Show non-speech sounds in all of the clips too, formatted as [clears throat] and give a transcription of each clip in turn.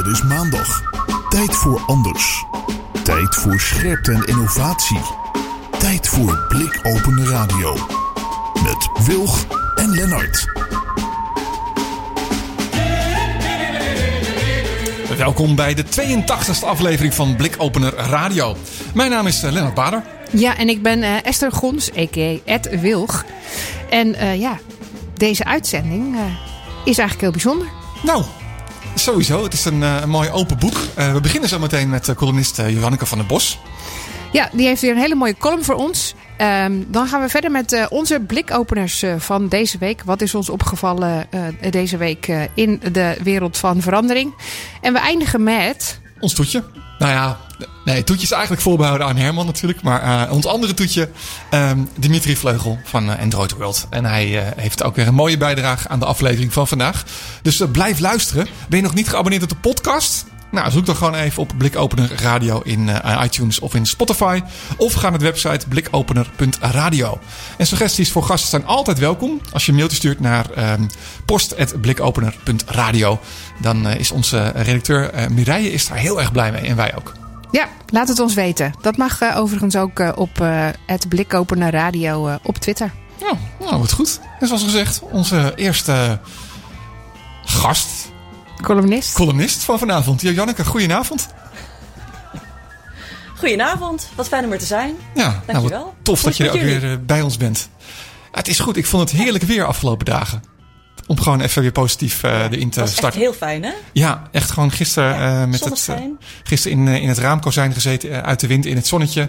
Het is maandag. Tijd voor anders. Tijd voor scherpte en innovatie. Tijd voor blikopende radio. Met Wilg en Lennart. Welkom bij de 82e aflevering van Blikopener Radio. Mijn naam is eh, Lennart Bader. Ja, en ik ben eh, Esther Gons, a.k.a. Ed Wilg. En eh, ja, deze uitzending eh, is eigenlijk heel bijzonder. Nou, sowieso. Het is een, eh, een mooi open boek. Eh, we beginnen zo meteen met uh, columnist Johanneke van der Bos. Ja, die heeft weer een hele mooie column voor ons. Ehm, dan gaan we verder met uh, onze blikopeners uh, van deze week. Wat is ons opgevallen deze week in de wereld van verandering? En we eindigen met. Ons toetje. Nou ja, nee, toetje is eigenlijk voorbehouden aan Herman natuurlijk. Maar ons andere toetje, um, Dimitri Vleugel van Android World. En hij heeft ook weer een mooie bijdrage aan de aflevering van vandaag. Dus blijf luisteren. Ben je nog niet geabonneerd op de podcast? Nou, zoek dan gewoon even op Blikopener Radio in uh, iTunes of in Spotify. Of ga naar de website blikopener.radio. En suggesties voor gasten zijn altijd welkom. Als je een mailtje stuurt naar um, post.blikopener.radio. Dan uh, is onze redacteur uh, Mireille is daar heel erg blij mee. En wij ook. Ja, laat het ons weten. Dat mag overigens ook op het Blikopener Radio op Twitter. Ja, nou, wat goed. En zoals gezegd, onze eerste gast Columnist. Columnist van vanavond. Ja, Janneke, goedenavond. Goedenavond, wat fijn om er te zijn. Ja, Dankjewel. Nou, tof dat je er ook weer uh, bij ons bent. Ja, het is goed, ik vond het heerlijk weer afgelopen dagen. Om gewoon even weer positief uh, ja, erin te starten. Echt heel fijn, hè? Ja, echt gewoon gisteren ja, uh, met het. gisteren in, in het raamkozijn gezeten, uit de wind in het zonnetje.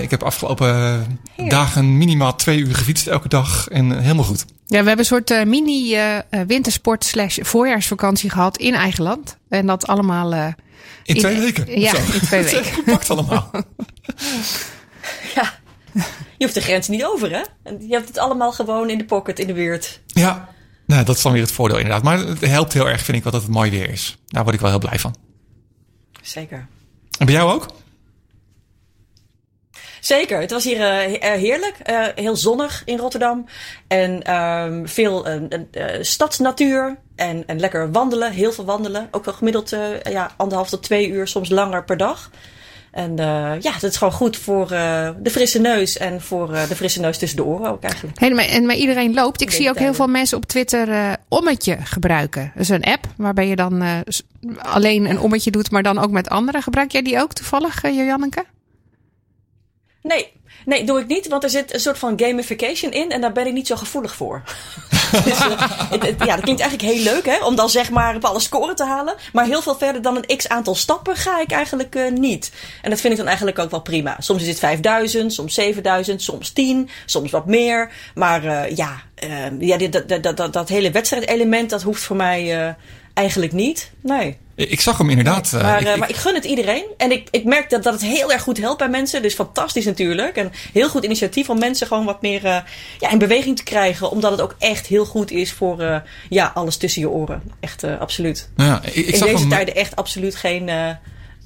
ik heb afgelopen Heerlijk. dagen minimaal twee uur gefietst elke dag en helemaal goed. Ja, we hebben een soort uh, mini uh, wintersport slash voorjaarsvakantie gehad in eigen land. En dat allemaal... Uh, in twee in, weken? Ja, in twee [laughs] weken. gepakt allemaal. [laughs] ja, je hoeft de grens niet over, hè? Je hebt het allemaal gewoon in de pocket, in de buurt. Ja, nou, dat is dan weer het voordeel inderdaad. Maar het helpt heel erg, vind ik, wat dat het mooi weer is. Daar word ik wel heel blij van. Zeker. En bij jou ook? Zeker, het was hier uh, heerlijk. Uh, heel zonnig in Rotterdam. En um, veel uh, stadsnatuur. En, en lekker wandelen, heel veel wandelen. Ook wel gemiddeld ja, anderhalf tot twee uur, soms langer per dag. En ja, dat is gewoon goed voor de frisse neus en voor de frisse neus tussen de oren ook eigenlijk. Hey, maar, en maar iedereen loopt. Ik, zie ook heel veel mensen op Twitter Ommetje gebruiken. Dat is een app waarbij je dan alleen een ommetje doet, maar dan ook met anderen. Gebruik jij die ook toevallig, Janneke? Nee, nee, doe ik niet, want er zit een soort van gamification in en daar ben ik niet zo gevoelig voor. [laughs] dus, het, ja, dat klinkt eigenlijk heel leuk, hè, om dan zeg maar op alle scoren te halen. Maar heel veel verder dan een x aantal stappen ga ik eigenlijk uh, niet. En dat vind ik dan eigenlijk ook wel prima. Soms is het 5000, soms 7000, soms 10, soms wat meer. Maar uh, ja, ja dat, dat, dat, dat hele wedstrijdelement, dat hoeft voor mij eigenlijk niet. Nee. Ik zag hem inderdaad. Nee, maar, ik, uh, maar ik gun het iedereen. En ik, ik merk dat, dat het heel erg goed helpt bij mensen. Dus fantastisch natuurlijk. En heel goed initiatief om mensen gewoon wat meer uh, ja, in beweging te krijgen. Omdat het ook echt heel goed is voor uh, ja, alles tussen je oren. Echt absoluut. Ja, ik, ik in zag deze hem, tijden echt absoluut geen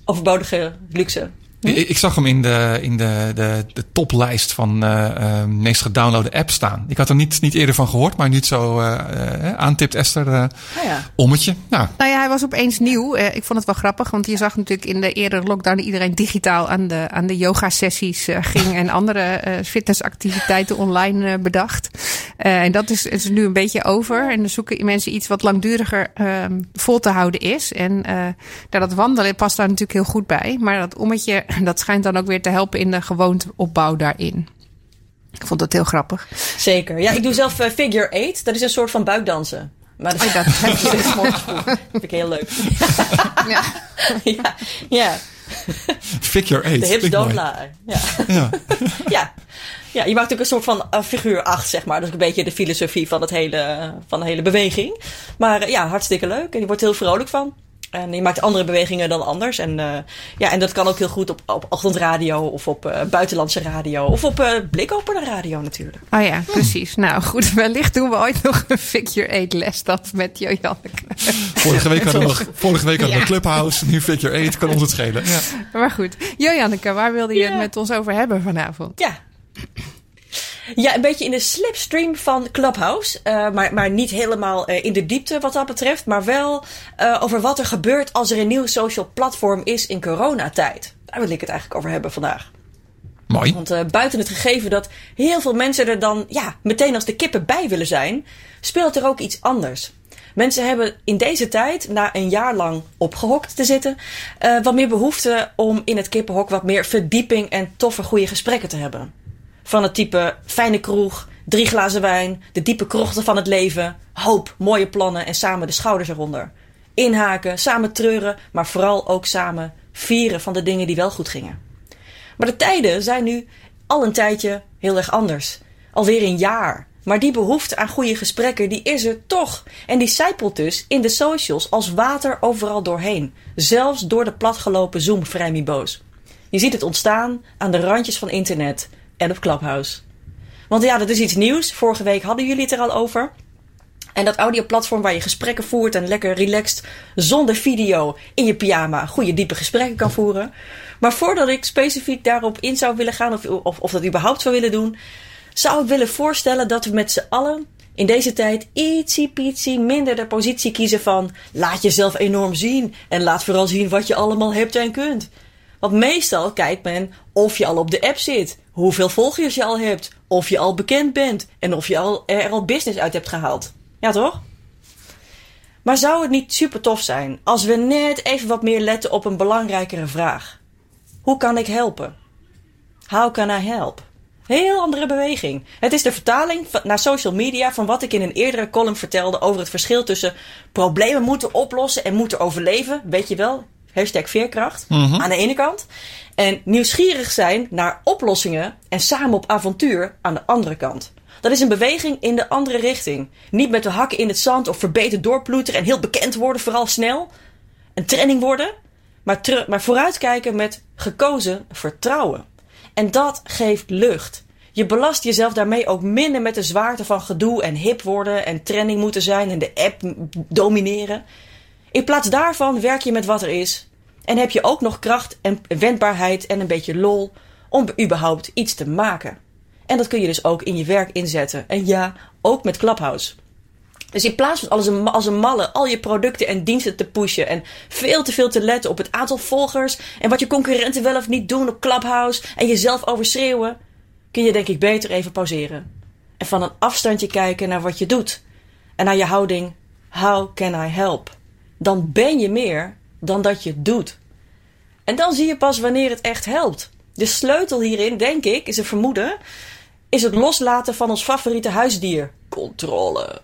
overbodige luxe. Hm? Ik, ik, zag hem in de, in de, de, de toplijst van uh, meest gedownloade apps staan. Ik had er niet, niet eerder van gehoord, maar nu het zo uh, uh, aantipt Esther. Oh ja. Ommetje. Nou. nou ja, hij was opeens nieuw. ik vond het wel grappig, want je zag natuurlijk in de eerdere lockdown iedereen digitaal aan de, aan de yoga-sessies ging en andere fitnessactiviteiten online bedacht. En dat is, is nu een beetje over. En dan zoeken mensen iets wat langduriger ehm, vol te houden is. En dat wandelen past daar natuurlijk heel goed bij. Maar dat ommetje [clears throat] dat schijnt dan ook weer te helpen in de gewoonteopbouw daarin. Ik vond dat heel grappig. Zeker. Ja, ik doe zelf uh, figure eight. Dat is een soort van buikdansen. Maar dat, oh, [laughs] dat vind ik heel leuk. [laughs] ja. ja. ja. Figure eight. De hips don't lie. Ja. Ja. [laughs] ja. Ja, je maakt ook een soort van uh, figuur 8, zeg maar. Dat is een beetje de filosofie van, het hele, van de hele beweging. Maar uh, ja, hartstikke leuk. En je wordt heel vrolijk van. En je maakt andere bewegingen dan anders. En, uh, ja, en dat kan ook heel goed op, op ochtendradio of op uh, buitenlandse radio. Of op uh, blikopener radio natuurlijk. Oh ja, precies. Nou goed, [laughs] wellicht doen we ooit nog een figure eight les dat met Jojanneke. Vorige week hadden we nog [laughs] vorige week hadden we ja. Clubhouse, nu figure eight, kan ons het schelen. Ja. Maar goed, Jojanneke, waar wilde je ja. het met ons over hebben vanavond? Ja. Ja, een beetje in de slipstream van Clubhouse. Uh, maar, maar niet helemaal uh, in de diepte wat dat betreft. Maar wel uh, over wat er gebeurt als er een nieuw social platform is in coronatijd. Daar wil ik het eigenlijk over hebben vandaag. Mooi. Want buiten het gegeven dat heel veel mensen er dan ja, meteen als de kippen bij willen zijn, speelt er ook iets anders. Mensen hebben in deze tijd, na een jaar lang opgehokt te zitten, wat meer behoefte om in het kippenhok wat meer verdieping en toffe, goede gesprekken te hebben. Van het type fijne kroeg, drie glazen wijn, de diepe krochten van het leven, hoop, mooie plannen en samen de schouders eronder. Inhaken, samen treuren, maar vooral ook samen vieren van de dingen die wel goed gingen. Maar de tijden zijn nu al een tijdje heel erg anders. Alweer een jaar. Maar die behoefte aan goede gesprekken, die is er toch. En die zijpelt dus in de socials als water overal doorheen. Zelfs door de platgelopen Zoom-vrijmibo's. Je ziet het ontstaan aan de randjes van internet en op Clubhouse. Want ja, dat is iets nieuws. Vorige week hadden jullie het er al over. En dat audioplatform waar je gesprekken voert en lekker relaxed zonder video in je pyjama goede diepe gesprekken kan voeren. Maar voordat ik specifiek daarop in zou willen gaan of, of, of dat überhaupt zou willen doen, zou ik willen voorstellen dat we met z'n allen in deze tijd ietsie pietsie minder de positie kiezen van laat jezelf enorm zien en laat vooral zien wat je allemaal hebt en kunt. Want meestal kijkt men of je al op de app zit, hoeveel volgers je al hebt, of je al bekend bent en of je al, er al business uit hebt gehaald. Ja toch? Maar zou het niet super tof zijn als we net even wat meer letten op een belangrijkere vraag? Hoe kan ik helpen? How can I help? Heel andere beweging. Het is de vertaling naar social media van wat ik in een eerdere column vertelde over het verschil tussen problemen moeten oplossen en moeten overleven. Weet je wel? Hashtag veerkracht. Mhm. Aan de ene kant. En nieuwsgierig zijn naar oplossingen en samen op avontuur aan de andere kant. Dat is een beweging in de andere richting. Niet met de hakken in het zand of verbeterd doorploeteren en heel bekend worden, vooral snel. Een trending worden. Maar, maar vooruitkijken met gekozen vertrouwen. En dat geeft lucht. Je belast jezelf daarmee ook minder met de zwaarte van gedoe en hip worden en trending moeten zijn en de app domineren. In plaats daarvan werk je met wat er is. En heb je ook nog kracht en wendbaarheid en een beetje lol om überhaupt iets te maken. En dat kun je dus ook in je werk inzetten. En ja, ook met Clubhouse. Dus in plaats van als een, als een malle al je producten en diensten te pushen en veel te veel te letten op het aantal volgers en wat je concurrenten wel of niet doen op Clubhouse en jezelf overschreeuwen, kun je denk ik beter even pauzeren. En van een afstandje kijken naar wat je doet en naar je houding, how can I help? Dan ben je meer dan dat je doet. En dan zie je pas wanneer het echt helpt. De sleutel hierin, denk ik, is een vermoeden, is het loslaten van ons favoriete huisdier. Controle.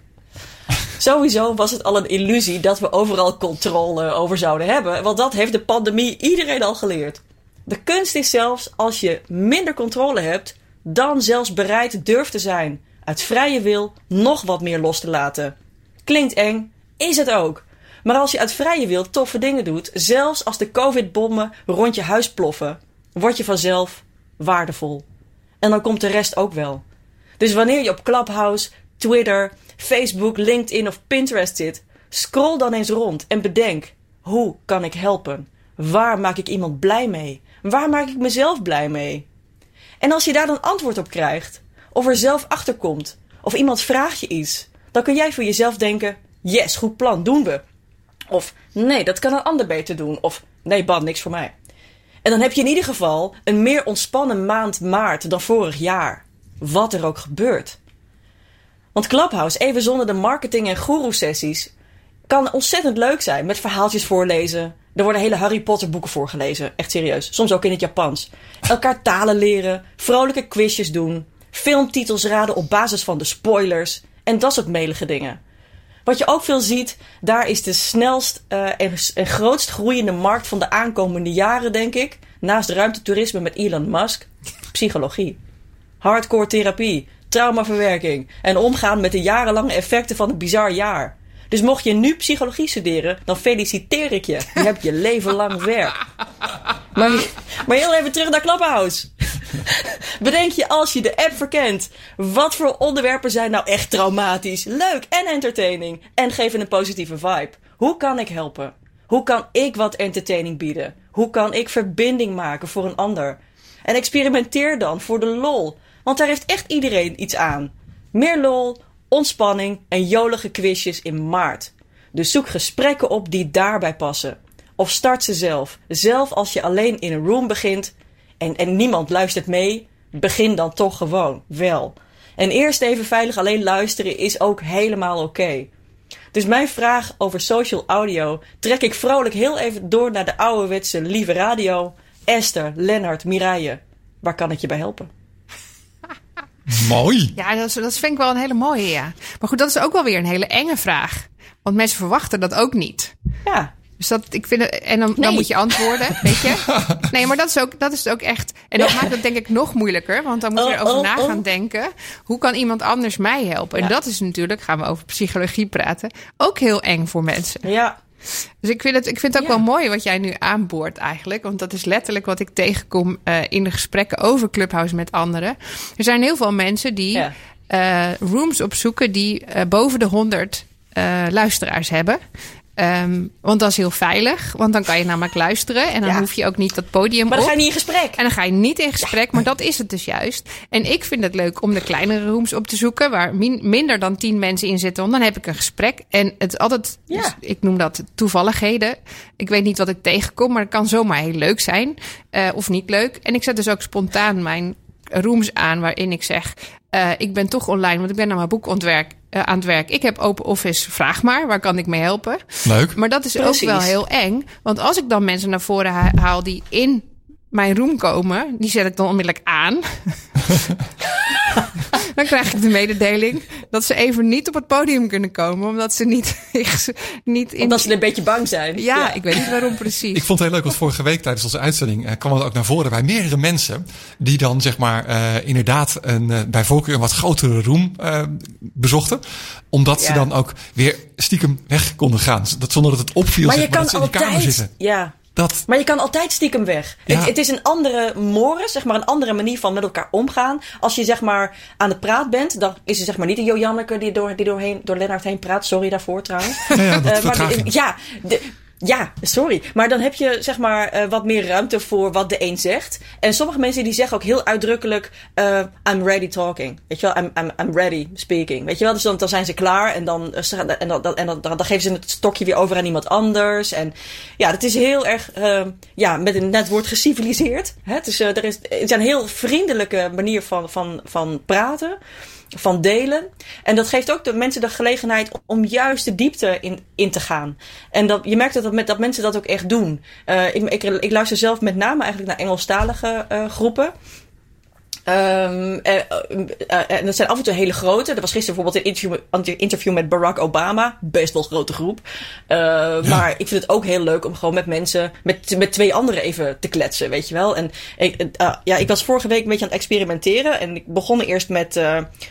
[laughs] Sowieso was het al een illusie dat we overal controle over zouden hebben, want dat heeft de pandemie iedereen al geleerd. De kunst is zelfs als je minder controle hebt, dan zelfs bereid durft te zijn uit vrije wil nog wat meer los te laten. Klinkt eng, is het ook. Maar als je uit vrije wil toffe dingen doet, zelfs als de COVID-bommen rond je huis ploffen, word je vanzelf waardevol. En dan komt de rest ook wel. Dus wanneer je op Clubhouse, Twitter, Facebook, LinkedIn of Pinterest zit, scroll dan eens rond en bedenk: hoe kan ik helpen? Waar maak ik iemand blij mee? Waar maak ik mezelf blij mee? En als je daar dan antwoord op krijgt, of er zelf achter komt, of iemand vraagt je iets, dan kun jij voor jezelf denken: yes, goed plan, doen we. Of nee, dat kan een ander beter doen. Of nee, ban, niks voor mij. En dan heb je in ieder geval een meer ontspannen maand maart dan vorig jaar. Wat er ook gebeurt. Want Clubhouse, even zonder de marketing- en guru-sessies, kan ontzettend leuk zijn met verhaaltjes voorlezen. Er worden hele Harry Potter boeken voorgelezen, echt serieus. Soms ook in het Japans. Elkaar talen leren, vrolijke quizjes doen, filmtitels raden op basis van de spoilers en dat soort melige dingen. Wat je ook veel ziet, daar is de snelst en, en grootst groeiende markt van de aankomende jaren, denk ik. Naast ruimtetoerisme met Elon Musk, psychologie. Hardcore therapie, traumaverwerking en omgaan met de jarenlange effecten van een bizar jaar. Dus mocht je nu psychologie studeren, dan feliciteer ik je. Je hebt je leven lang werk. Maar, maar heel even terug naar Clubhouse. [laughs] Bedenk je als je de app verkent. Wat voor onderwerpen zijn nou echt traumatisch, leuk en entertaining? En geven een positieve vibe. Hoe kan ik helpen? Hoe kan ik wat entertaining bieden? Hoe kan ik verbinding maken voor een ander? En experimenteer dan voor de lol. Want daar heeft echt iedereen iets aan. Meer lol, ontspanning en jolige quizjes in maart. Dus zoek gesprekken op die daarbij passen. Of start ze zelf. Zelf als je alleen in een room begint en, en niemand luistert mee, begin dan toch gewoon wel. En eerst even veilig alleen luisteren is ook helemaal oké. Dus mijn vraag over social audio trek ik vrolijk heel even door naar de ouderwetse lieve radio. Esther, Lennart, Mireille, waar kan ik je bij helpen? [laughs] Mooi. Ja, dat, is, dat vind ik wel een hele mooie, ja. Maar goed, dat is ook wel weer een hele enge vraag. Want mensen verwachten dat ook niet. Ja, Dus dat, ik vind het, en dan, dan moet je antwoorden, [laughs] weet je? Nee, maar dat is ook, dat is ook echt. En dat maakt het denk ik nog moeilijker, want dan moet je Oh, erover oh, na oh. gaan denken. Hoe kan iemand anders mij helpen? En dat is natuurlijk, gaan we over psychologie praten, ook heel eng voor mensen. ja, Dus ik vind het, ik vind het ook Ja. wel mooi wat jij nu aanboort eigenlijk. Want dat is letterlijk wat ik tegenkom eh, in de gesprekken over Clubhouse met anderen. Er zijn heel veel mensen die Ja. eh, rooms opzoeken die eh, boven de 100 eh, luisteraars hebben. Ehm, want dat is heel veilig, want dan kan je namelijk luisteren. En dan Ja. hoef je ook niet dat podium maar dan op. ga je niet in gesprek. En dan ga je niet in gesprek, maar dat is het dus juist. En ik vind het leuk om de kleinere rooms op te zoeken, waar min- minder dan tien mensen in zitten. Want dan heb ik een gesprek. En het is altijd, Ja. dus ik noem dat toevalligheden. Ik weet niet wat ik tegenkom, maar het kan zomaar heel leuk zijn. eh, of niet leuk. En ik zet dus ook spontaan mijn rooms aan waarin ik zeg: eh, Ik ben toch online, want ik ben aan mijn boek ontwerk, eh, aan het werk. Ik heb Open Office, vraag maar, waar kan ik mee helpen? Leuk. Maar dat is Precies. ook wel heel eng. Want als ik dan mensen naar voren ha- haal die in mijn room komen, die zet ik dan onmiddellijk aan. [laughs] dan krijg ik de mededeling dat ze even niet op het podium kunnen komen, omdat ze niet, [laughs] niet in. Omdat ze een beetje bang zijn. ja, ik weet niet waarom precies. Ik vond het heel leuk, want vorige week tijdens onze uitzending eh, kwam het ook naar voren bij meerdere mensen. Die dan zeg maar eh, inderdaad een, eh, bij voorkeur een wat grotere room eh, bezochten. Omdat ze dan ook weer stiekem weg konden gaan. Dat zonder dat het opviel Maar zeg je maar, kan dat ze in de kamer altijd. zitten. Ja. Dat, Maar je kan altijd stiekem weg. Ja. Het, het is een andere morris, zeg maar een andere manier van met elkaar omgaan. Als je zeg maar aan de praat bent, dan is er zeg maar niet een Jo Janneke die, door, die doorheen, door Lennart heen praat. Sorry daarvoor trouwens. [laughs] ja, ja, dat Eh, maar ja, de- ja, sorry. Maar dan heb je zeg maar eh, wat meer ruimte voor wat de een zegt. En sommige mensen die zeggen ook heel uitdrukkelijk: eh, I'm ready talking. Weet je wel, I'm, I'm, I'm ready speaking. Weet je wel, dus dan, zijn ze klaar en dan, eh, en dan, en dan, dan, geven ze het stokje weer over aan iemand anders. En ja, het is heel erg, ja, met een net woord geciviliseerd. Hè? Eh, er is, het is een heel vriendelijke manier van, van, van praten van delen. En dat geeft ook de mensen de gelegenheid om juist de diepte in, in te gaan. En dat, je merkt dat, dat, met, dat mensen dat ook echt doen. Eh, ik, ik, ik luister zelf met name eigenlijk naar Engelstalige eh, groepen. Ehm, eh, eh, eh, en dat zijn af en toe hele grote. Er was gisteren bijvoorbeeld een interview, interview met Barack Obama. Best wel grote groep. Eh, Maar ik vind het ook heel leuk om gewoon met mensen, met, met twee anderen even te kletsen, weet je wel. En ik, ja, ik was vorige week een beetje aan het experimenteren. En ik begon eerst met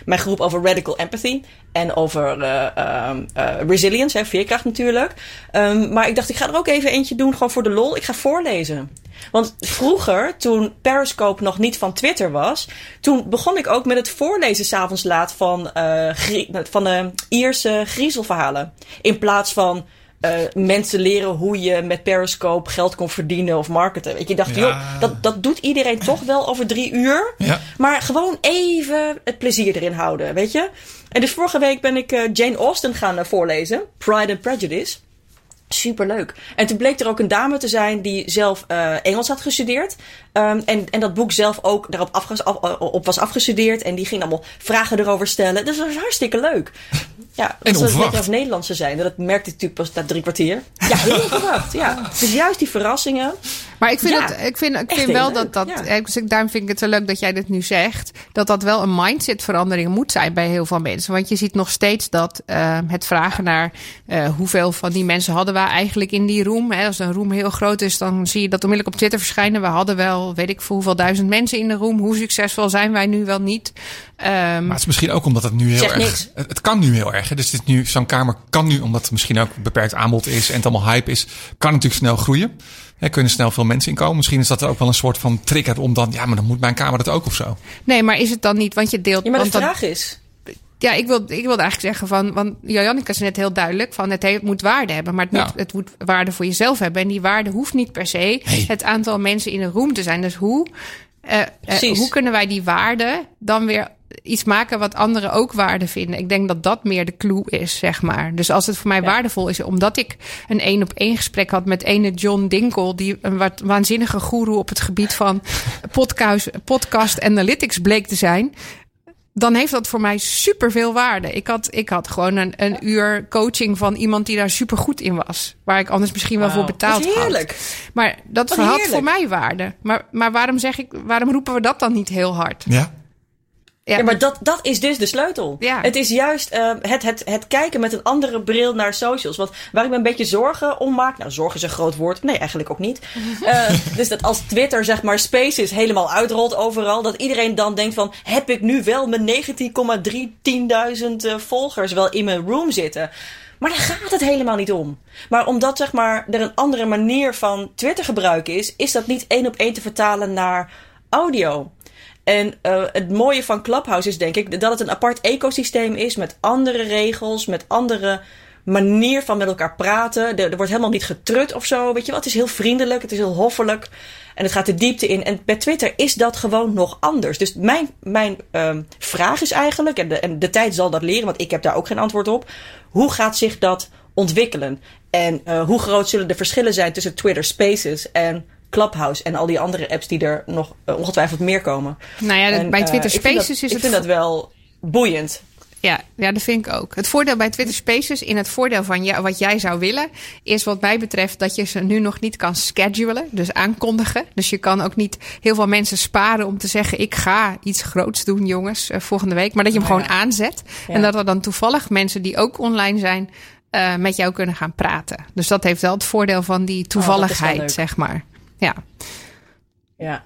mijn groep over radical empathy. En over eh, ehm, eh, resilience, hè, veerkracht natuurlijk. Ehm, maar ik dacht, ik ga er ook even eentje doen, gewoon voor de lol. Ik ga voorlezen. Want vroeger, toen Periscope nog niet van Twitter was, toen begon ik ook met het voorlezen s'avonds laat van, Grie- van de Ierse griezelverhalen. In plaats van eh, mensen leren hoe je met Periscope geld kon verdienen of marketen. Ik dacht, Ja. joh, dat, dat doet iedereen toch wel over drie uur. Ja. Maar gewoon even het plezier erin houden, weet je. En dus vorige week ben ik eh, Jane Austen gaan voorlezen. Pride and Prejudice. Superleuk. En toen bleek er ook een dame te zijn die zelf eh, Engels had gestudeerd. Ehm, en, en dat boek zelf ook daarop afges- af- eh, op was afgestudeerd. En die ging allemaal vragen erover stellen. Dus dat was hartstikke leuk. Ja, dat is een onverwacht. beetje als Nederlandse zijn. Dat merkte ik natuurlijk pas na drie kwartier. Ja, heel onverwacht. Ja. Dus juist die verrassingen. Maar ik vind, Ja, het, ik vind, ik vind wel leuk, dat dat. ja. ik, daarom vind ik het zo leuk dat jij dit nu zegt. Dat dat wel een mindsetverandering moet zijn bij heel veel mensen. Want je ziet nog steeds dat eh, het vragen naar eh, hoeveel van die mensen hadden we eigenlijk in die room. Hè, als een room heel groot is, dan zie je dat onmiddellijk op Twitter verschijnen. We hadden wel, weet ik voor hoeveel duizend mensen in de room. Hoe succesvol zijn wij nu wel niet? Ehm, Maar het is misschien ook omdat het nu heel erg. niks. Het, het kan nu heel erg. hè. Dus dit is nu, zo'n kamer kan nu, omdat het misschien ook beperkt aanbod is en het allemaal hype is, kan natuurlijk snel groeien. Er kunnen snel veel mensen inkomen. Misschien is dat ook wel een soort van trigger om dan, ja, maar dan moet mijn kamer dat ook of zo. nee, maar is het dan niet? Want je deelt. Ja, maar de dan- vraag is... Ja, ik wil, ik wilde eigenlijk zeggen van, want Janneke is net heel duidelijk van het, he- het moet waarde hebben, maar het moet, het moet waarde voor jezelf hebben. En die waarde hoeft niet per se Nee. het aantal mensen in een room te zijn. Dus hoe eh, eh, hoe kunnen wij die waarde dan weer iets maken wat anderen ook waarde vinden? Ik denk dat dat meer de clue is, zeg maar. Dus als het voor mij waardevol is, omdat ik een één op één gesprek had met ene John Dinkel, die een wat waanzinnige goeroe op het gebied van podcast, podcast analytics bleek te zijn. Dan heeft dat voor mij superveel waarde. Ik had, ik had gewoon een, een uur coaching van iemand die daar super goed in was. Waar ik anders misschien wel voor betaald had. heerlijk. Maar dat had heerlijk. voor mij waarde. Maar, maar waarom zeg ik, waarom roepen we dat dan niet heel hard? Ja. Ja, maar dat, dat is dus de sleutel. Ja. Het is juist eh, het, het, het kijken met een andere bril naar socials. Want waar ik me een beetje zorgen om maak. Nou, zorg is een groot woord. Nee, eigenlijk ook niet. [laughs] Eh, dus dat als Twitter, zeg maar, Spaces helemaal uitrolt overal. Dat iedereen dan denkt van. Heb ik nu wel mijn 19,3 10.000 eh, volgers wel in mijn room zitten? Maar daar gaat het helemaal niet om. Maar omdat zeg maar, er een andere manier van Twitter gebruiken is, is dat niet één op één te vertalen naar audio. En eh, het mooie van Clubhouse is denk ik dat het een apart ecosysteem is met andere regels, met andere manier van met elkaar praten. Er, wordt helemaal niet getrut of zo, weet je wel. Het is heel vriendelijk, het is heel hoffelijk en het gaat de diepte in. En bij Twitter is dat gewoon nog anders. Dus mijn, mijn ehm, vraag is eigenlijk, en de, en de tijd zal dat leren, want ik heb daar ook geen antwoord op. Hoe gaat zich dat ontwikkelen? En eh, hoe groot zullen de verschillen zijn tussen Twitter Spaces en Clubhouse en al die andere apps die er nog eh, ongetwijfeld meer komen? Nou ja, En, bij eh, Twitter ik dat- Spaces is Ik het vind dat wel boeiend. Ja, ja, dat vind ik ook. Het voordeel bij Twitter Spaces, in het voordeel van ja, wat jij zou willen, is wat mij betreft dat je ze nu nog niet kan schedulen, dus aankondigen. Dus je kan ook niet heel veel mensen sparen om te zeggen: ik ga iets groots doen, jongens, eh, volgende week. Maar dat je hem Oh, gewoon ja. aanzet. Ja. En dat er dan toevallig mensen die ook online zijn, met jou kunnen gaan praten. Dus dat heeft wel het voordeel van die Oh, toevalligheid, zeg maar. Ja. Ja.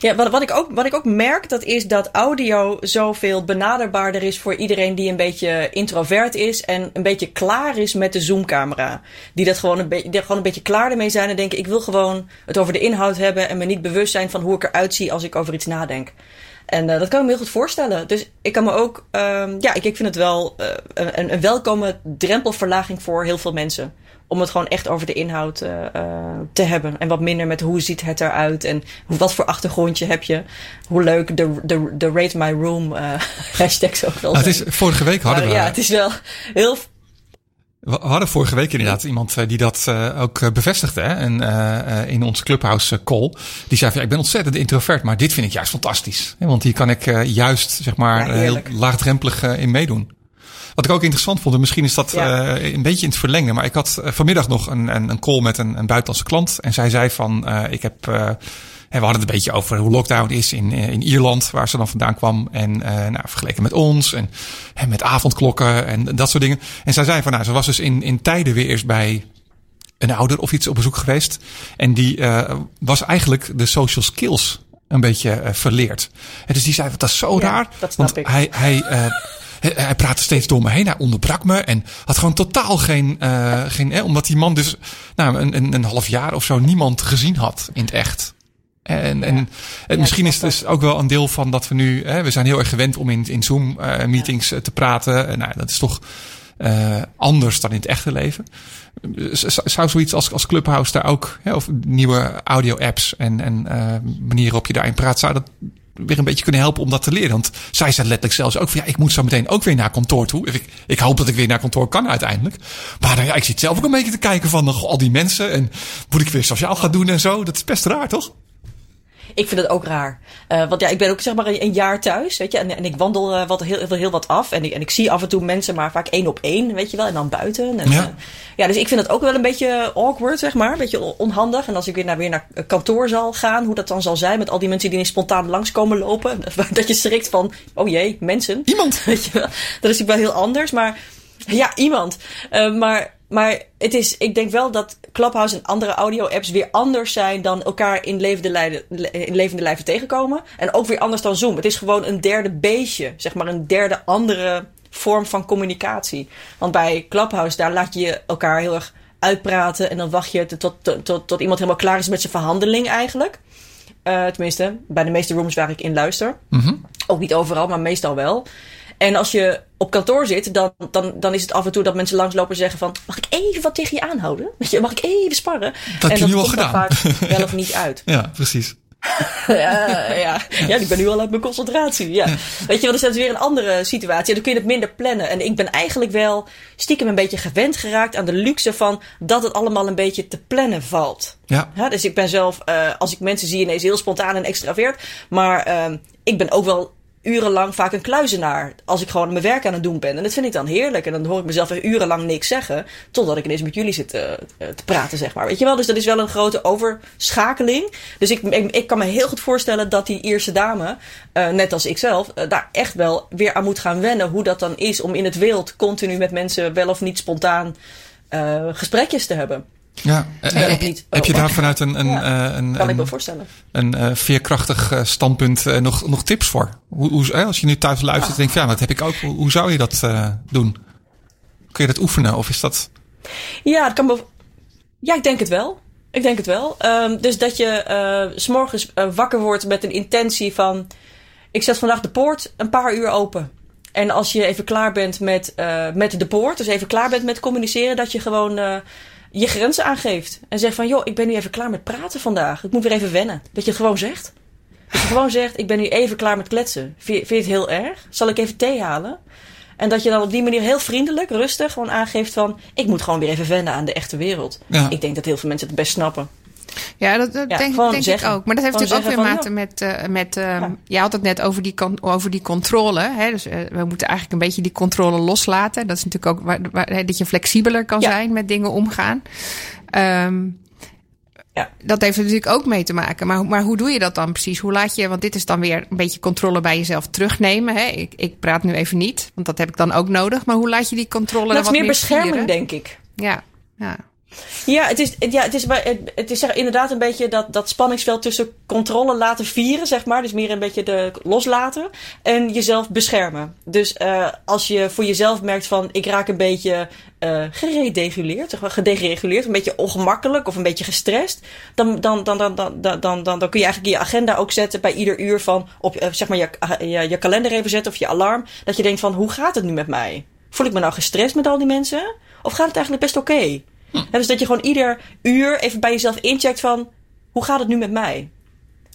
Ja, wat, wat, ik ook, wat ik ook merk, dat is dat audio zoveel benaderbaarder is voor iedereen die een beetje introvert is en een beetje klaar is met de zoomcamera. Die dat gewoon een, beetje gewoon een beetje klaar ermee zijn en denken, ik wil gewoon het over de inhoud hebben en me niet bewust zijn van hoe ik eruit zie als ik over iets nadenk. En eh, dat kan ik me heel goed voorstellen. Dus ik kan me ook, ehm, ja, ik, ik vind het wel eh, een, een welkome drempelverlaging voor heel veel mensen. Om het gewoon echt over de inhoud eh, eh, te hebben. En wat minder met hoe ziet het eruit en wat voor achtergrondje heb je. Hoe leuk de, de, de Rate My Room eh [laughs] hashtags ook wel Nou, het zijn. is, vorige week hadden Maar we, ja, het is wel heel... we hadden vorige week inderdaad iemand die dat ook bevestigde. Hè? En, in onze clubhouse call. Die zei van ja, ik ben ontzettend introvert, maar dit vind ik juist fantastisch. Want hier kan ik juist zeg maar Ja, heel laagdrempelig in meedoen. Wat ik ook interessant vond, en misschien is dat Ja. eh, een beetje in het verlengen. Maar ik had eh, vanmiddag nog een, een, een call met een, een buitenlandse klant. En zij zei van, eh, ik heb, hè, we hadden het een beetje over hoe lockdown is in, in Ierland, waar ze dan vandaan kwam. En nou, vergeleken met ons en hè, met avondklokken en dat soort dingen. En zij zei van, nou, ze was dus in, in tijden weer eerst bij een ouder of iets op bezoek geweest. En die was eigenlijk de social skills een beetje verleerd. En dus die zei, wat dat is zo Ja, raar. dat snap want ik. hij, hij, hij, praatte steeds door me heen. Hij onderbrak me en had gewoon totaal geen... eh, geen eh, omdat die man dus nou, een, een, een half jaar of zo niemand gezien had in het echt. En, en, en misschien is het dus ook wel een deel van dat we nu... Hè, we zijn heel erg gewend om in, in Zoom-meetings te praten. En, nou, dat is toch eh, anders dan in het echte leven. Zou zoiets als, als Clubhouse daar ook... Hè, of nieuwe audio-apps en, en eh, manieren waarop je daarin praat... zou dat weer een beetje kunnen helpen om dat te leren. Want zij zei letterlijk zelfs ook van... ja, ik moet zo meteen ook weer naar kantoor toe. Ik, ik hoop dat ik weer naar kantoor kan uiteindelijk. Maar nou ja, ik zit zelf ook een beetje te kijken van al die mensen... en moet ik weer sociaal gaan doen en zo. Dat is best raar, toch? Ik vind het ook raar. Eh, want ja, ik ben ook zeg maar een, een jaar thuis, weet je. En, en ik wandel eh, wat, heel, heel, heel wat af. En ik, en ik zie af en toe mensen, maar vaak één op één, weet je wel. En dan buiten. En, Ja. eh, ja, dus ik vind het ook wel een beetje awkward, zeg maar. Een beetje on- onhandig. En als ik weer naar, weer naar kantoor zal gaan, hoe dat dan zal zijn. Met al die mensen die ineens spontaan langskomen lopen. [laughs] Dat je schrikt van, oh jee, mensen. Iemand. [laughs] Weet je wel. Dat is natuurlijk wel heel anders. Maar ja, iemand. Maar, maar het is, ik denk wel dat Clubhouse en andere audio-apps weer anders zijn dan elkaar in levende, lijden, in levende lijven tegenkomen. En ook weer anders dan Zoom. Het is gewoon een derde beestje. Zeg maar een derde andere vorm van communicatie. Want bij Clubhouse, daar laat je elkaar heel erg uitpraten. En dan wacht je tot, tot, tot, tot iemand helemaal klaar is met zijn verhandeling eigenlijk. Eh, tenminste, bij de meeste rooms waar ik in luister. Ook niet overal, maar meestal wel. En als je op kantoor zit, dan, dan, dan is het af en toe dat mensen langslopen en zeggen van... Mag ik even wat tegen je aanhouden? Weet je, mag ik even sparren? heb en je nu al gedaan. vaak [laughs] wel of niet uit. Ja, precies. [laughs] ja, ja, ja, ik ben nu al uit mijn concentratie. Ja. Weet je, want dat is weer een andere situatie. Dan kun je het minder plannen. En ik ben eigenlijk wel stiekem een beetje gewend geraakt aan de luxe van dat het allemaal een beetje te plannen valt. Ja. Ja, dus ik ben zelf, uh, als ik mensen zie, ineens heel spontaan en extravert. Maar uh, ik ben ook wel urenlang vaak een kluizenaar. Als ik gewoon mijn werk aan het doen ben. En dat vind ik dan heerlijk. En dan hoor ik mezelf weer urenlang niks zeggen. Totdat ik ineens met jullie zit te, eh, te praten, zeg maar. Weet je wel? Dus dat is wel een grote overschakeling. Dus ik, ik, kan me heel goed voorstellen dat die eerste dame, uh, net als ik zelf, uh, daar echt wel weer aan moet gaan wennen. Hoe dat dan is om in het wild continu met mensen wel of niet spontaan gesprekjes te hebben. Ja, uh, niet. heb je daar vanuit een, een, ja, een, kan ik me voorstellen. een uh, veerkrachtig uh, standpunt nog, nog tips voor? Hoe, hoe, als je nu thuis luistert en denkt, ja, dat heb ik ook. Hoe, hoe zou je dat doen? Kun je dat oefenen of is dat... Ja, het kan be... ja ik denk het wel. Ik denk het wel. Um, dus dat je s s'morgens wakker wordt met een intentie van... Ik zet vandaag de poort een paar uur open. En als je even klaar bent met, met de poort, dus even klaar bent met communiceren, dat je gewoon je grenzen aangeeft. En zegt van, joh, ik ben nu even klaar met praten vandaag. Ik moet weer even wennen. Dat je het gewoon zegt. Dat je gewoon zegt, ik ben nu even klaar met kletsen. Vind je, vind je het heel erg? Zal ik even thee halen? En dat je dan op die manier heel vriendelijk, rustig gewoon aangeeft van... ik moet gewoon weer even wennen aan de echte wereld. Ja. Ik denk dat heel veel mensen het best snappen. Ja, dat, dat ja, denk, denk ik ook. Maar dat heeft natuurlijk ook weer mate met... Uh, met uh, ja. Je had het net over die, over die controle. Hè? Dus uh, we moeten eigenlijk een beetje die controle loslaten. Dat is natuurlijk ook waar, waar, dat je flexibeler kan zijn met dingen omgaan. Um, ja. Dat heeft er natuurlijk ook mee te maken. Maar, maar hoe doe je dat dan precies? Hoe laat je, want dit is dan weer een beetje controle bij jezelf terugnemen. Hè? Ik, ik praat nu even niet, want dat heb ik dan ook nodig. Maar hoe laat je die controle Dat is meer bescherming, vieren? denk ik. Ja, ja. Ja, het is, ja, het is, het is inderdaad een beetje dat, dat spanningsveld tussen controle laten vieren, zeg maar. Dus meer een beetje de loslaten. En jezelf beschermen. Dus uh, als je voor jezelf merkt van ik raak een beetje uh, geredeguleerd, zeg maar, gedegereguleerd, een beetje ongemakkelijk of een beetje gestrest. Dan, dan, dan, dan, dan, dan, dan, dan, dan kun je eigenlijk je agenda ook zetten bij ieder uur van op zeg maar je, je, kalender even zetten of je alarm. Dat je denkt van hoe gaat het nu met mij? Voel ik me nou gestrest met al die mensen? Of gaat het eigenlijk best oké? Hm. dus dat je gewoon ieder uur even bij jezelf incheckt van... hoe gaat het nu met mij?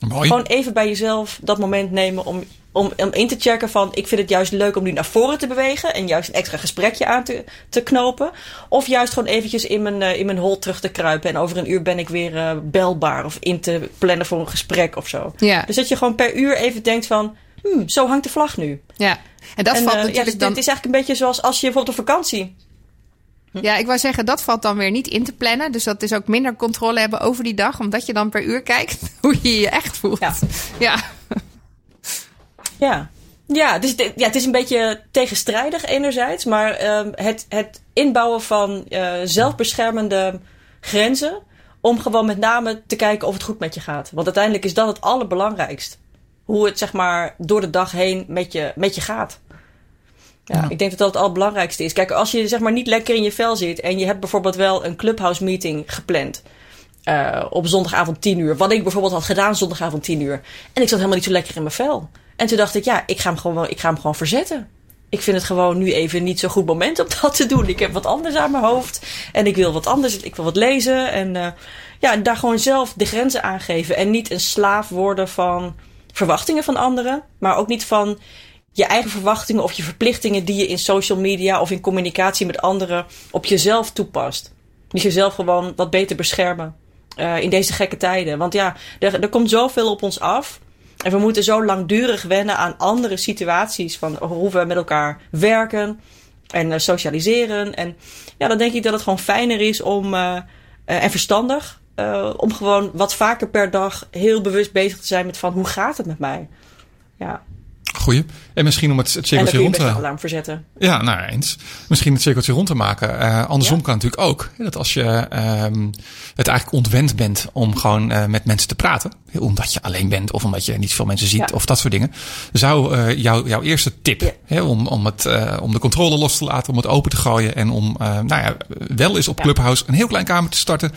Mooi. Gewoon even bij jezelf dat moment nemen om, om, om in te checken van... ik vind het juist leuk om nu naar voren te bewegen... en juist een extra gesprekje aan te, te knopen. Of juist gewoon eventjes in mijn, uh, in mijn hol terug te kruipen... en over een uur ben ik weer uh, belbaar of in te plannen voor een gesprek of zo. Ja. Dus dat je gewoon per uur even denkt van... Hmm, zo hangt de vlag nu. Ja, en dat en, valt uh, natuurlijk ja, dus dan... Het is eigenlijk een beetje zoals als je bijvoorbeeld op vakantie... Ja, ik wou zeggen, dat valt dan weer niet in te plannen. Dus dat is ook minder controle hebben over die dag. Omdat je dan per uur kijkt [laughs] hoe je je echt voelt. Ja. Ja. Ja. Ja, dus de, ja, het is een beetje tegenstrijdig enerzijds. Maar um, het, het inbouwen van uh, zelfbeschermende grenzen... om gewoon met name te kijken of het goed met je gaat. Want uiteindelijk is dat het allerbelangrijkst. Hoe het zeg maar door de dag heen met je, met je gaat. Ja, ik denk dat dat het allerbelangrijkste is. Kijk, als je zeg maar niet lekker in je vel zit en je hebt bijvoorbeeld wel een clubhouse meeting gepland. Uh, op zondagavond 10 uur. Wat ik bijvoorbeeld had gedaan zondagavond 10 uur. En ik zat helemaal niet zo lekker in mijn vel. En toen dacht ik, ja, ik ga hem gewoon, ik ga hem gewoon verzetten. Ik vind het gewoon nu even niet zo'n goed moment om [laughs] dat te doen. Ik heb wat anders aan mijn hoofd. En ik wil wat anders. Ik wil wat lezen. En uh, ja, daar gewoon zelf de grenzen aangeven. En niet een slaaf worden van verwachtingen van anderen. Maar ook niet van je eigen verwachtingen of je verplichtingen die je in social media of in communicatie met anderen op jezelf toepast. Dus jezelf gewoon wat beter beschermen uh, in deze gekke tijden. Want ja, er, er komt zoveel op ons af. En we moeten zo langdurig wennen aan andere situaties van hoe we met elkaar werken en uh, socialiseren. En ja, dan denk ik dat het gewoon fijner is om, uh, en verstandig om gewoon wat vaker per dag heel bewust bezig te zijn met van hoe gaat het met mij. Ja. Goeie. En misschien om het, het cirkeltje rond te maken. alarm verzetten. Ja, nou eens. Misschien het cirkeltje rond te maken. Uh, andersom ja. kan natuurlijk ook. Dat als je um, het eigenlijk ontwend bent om gewoon uh, met mensen te praten. Omdat je alleen bent of omdat je niet veel mensen ziet ja. of dat soort dingen. Zou uh, jou, jouw eerste tip ja. hè, om, om, het, om de controle los te laten, om het open te gooien. En om nou ja, wel eens op Clubhouse een heel klein kamer te starten.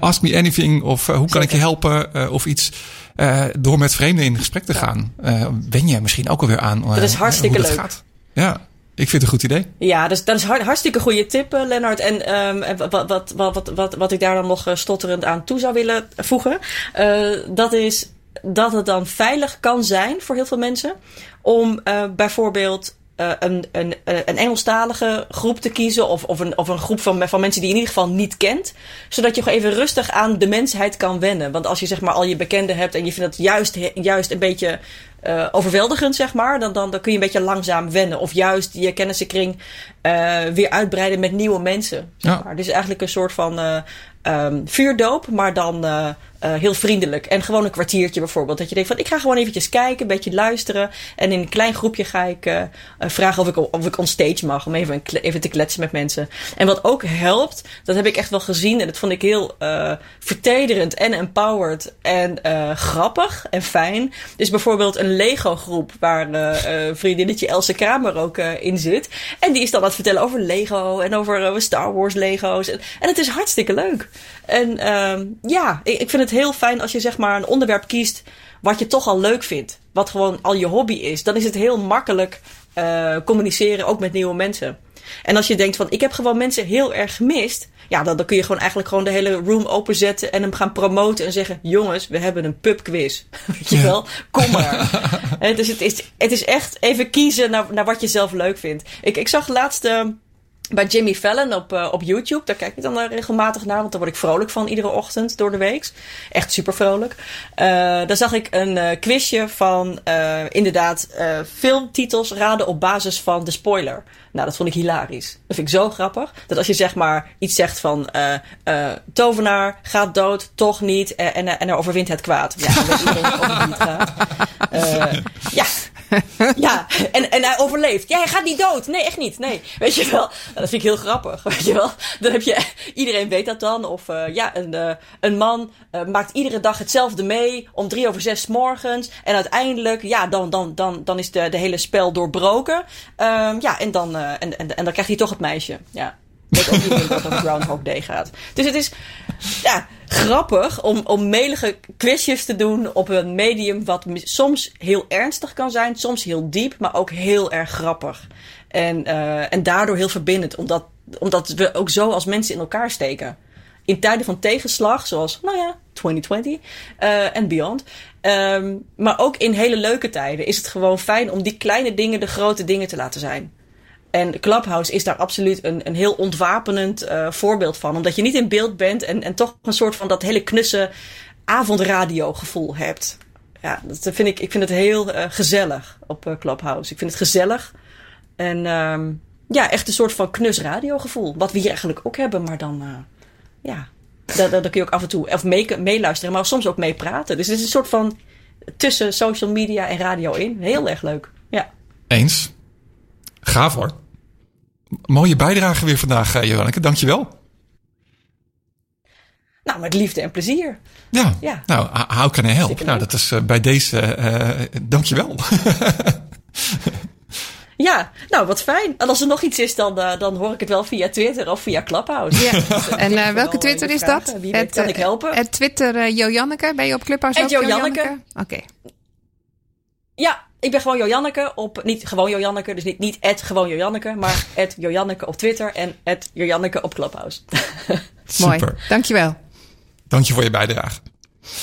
ask me anything of hoe kan ik je helpen of iets. Uh, door met vreemden in gesprek te gaan, uh, wen je misschien ook alweer aan. Uh, dat is hartstikke hoe dat leuk. Gaat. Ja, ik vind het een goed idee. Ja, dus dat is hartstikke goede tip, uh, Lennart. En um, wat, wat, wat, wat, wat ik daar dan nog stotterend aan toe zou willen voegen, uh, dat is dat het dan veilig kan zijn voor heel veel mensen om uh, bijvoorbeeld uh, een, een, een Engelstalige groep te kiezen. Of, of, een, of een groep van, van mensen die je in ieder geval niet kent. Zodat je gewoon even rustig aan de mensheid kan wennen. Want als je zeg maar al je bekenden hebt en je vindt het juist, juist een beetje uh, overweldigend, zeg maar. Dan, dan, dan kun je een beetje langzaam wennen. Of juist je kennissenkring uh, weer uitbreiden met nieuwe mensen. Zeg maar. Ja. Dus eigenlijk een soort van um, vuurdoop, maar dan uh, heel vriendelijk. En gewoon een kwartiertje bijvoorbeeld. Dat je denkt van ik ga gewoon eventjes kijken, een beetje luisteren. En in een klein groepje ga ik uh, vragen of ik, of ik on stage mag. Om even, even te kletsen met mensen. En wat ook helpt, dat heb ik echt wel gezien. En dat vond ik heel vertederend en empowered. En grappig en fijn. Dus bijvoorbeeld een Lego groep. Waar vriendinnetje Else Kramer ook in zit. En die is dan aan het vertellen over Lego. En over Star Wars Lego's. En het is hartstikke leuk. En uh, ja, ik, ik vind het heel fijn als je zeg maar een onderwerp kiest wat je toch al leuk vindt. Wat gewoon al je hobby is. Dan is het heel makkelijk uh, communiceren, ook met nieuwe mensen. En als je denkt van ik heb gewoon mensen heel erg gemist. Ja, dan, dan kun je gewoon eigenlijk gewoon de hele room openzetten en hem gaan promoten en zeggen: Jongens, we hebben een pubquiz. [laughs] Weet je ja. wel? Kom maar. [laughs] en dus het is, het is echt even kiezen naar, naar wat je zelf leuk vindt. Ik, ik zag laatst. Uh, bij Jimmy Fallon op, uh, op YouTube. Daar kijk ik dan regelmatig naar, want daar word ik vrolijk van iedere ochtend door de week. Echt super vrolijk. Uh, daar zag ik een uh, quizje van inderdaad filmtitels raden op basis van de spoiler. Nou, dat vond ik hilarisch. Dat vind ik zo grappig. Dat als je zeg maar iets zegt van tovenaar gaat dood, toch niet en, en, en er overwint het kwaad. Ja, dan weet iedereen over wie het [laughs] gaat. ja, [laughs] ja, en, en hij overleeft. Ja, hij gaat niet dood. Nee, echt niet. Nee, weet je wel. Dat vind ik heel grappig, [laughs] weet je wel. Dan heb je, iedereen weet dat dan. Of uh, ja, een, uh, een man uh, maakt iedere dag hetzelfde mee om drie over zes morgens. En uiteindelijk, ja, dan, dan, dan, dan is de, de hele spel doorbroken. Um, ja, en dan, en, en, en dan krijgt hij toch het meisje. Ja. Weet ook niet dat het Groundhog Day gaat. Dus het is ja, grappig om, om melige quizjes te doen op een medium wat soms heel ernstig kan zijn, soms heel diep, maar ook heel erg grappig. En, uh, en daardoor heel verbindend, omdat, omdat we ook zo als mensen in elkaar steken. In tijden van tegenslag, zoals, nou ja, 2020 uh, en beyond. Um, maar ook in hele leuke tijden is het gewoon fijn om die kleine dingen de grote dingen te laten zijn. En Clubhouse is daar absoluut een, een heel ontwapenend uh, voorbeeld van. Omdat je niet in beeld bent en, en toch een soort van dat hele knusse avondradio gevoel hebt. Ja, dat vind ik, ik vind het heel uh, gezellig op uh, Clubhouse. Ik vind het gezellig. En um, ja, echt een soort van knus radiogevoel. Wat we hier eigenlijk ook hebben, maar dan, ja, daar, kun je ook af en toe of meeluisteren, maar soms ook mee praten. Dus het is een soort van tussen social media en radio in. Heel erg leuk. Ja. Eens. Gaaf hoor. Mooie bijdrage weer vandaag, uh, Janneke. Dankjewel. Nou, met liefde en plezier. Ja, ja. nou, how can I help? Nou, dat is uh, bij deze, uh, dankjewel. [laughs] ja, nou, wat fijn. En als er nog iets is, dan, uh, dan hoor ik het wel via Twitter of via Clubhouse. Ja. [laughs] en uh, welke Twitter is dat? Wie het, kan ik helpen? Het Twitter uh, Jojanneke. Ben je op Clubhouse ook Jojanneke? Oké. Okay. Ja, ik ben gewoon Jojanneke op, niet gewoon Jojanneke, dus niet, niet het gewoon Jojanneke, maar [laughs] het Jojanneke op Twitter en het Jojanneke op Clubhouse. [laughs] Mooi, dankjewel. Dank je voor je bijdrage.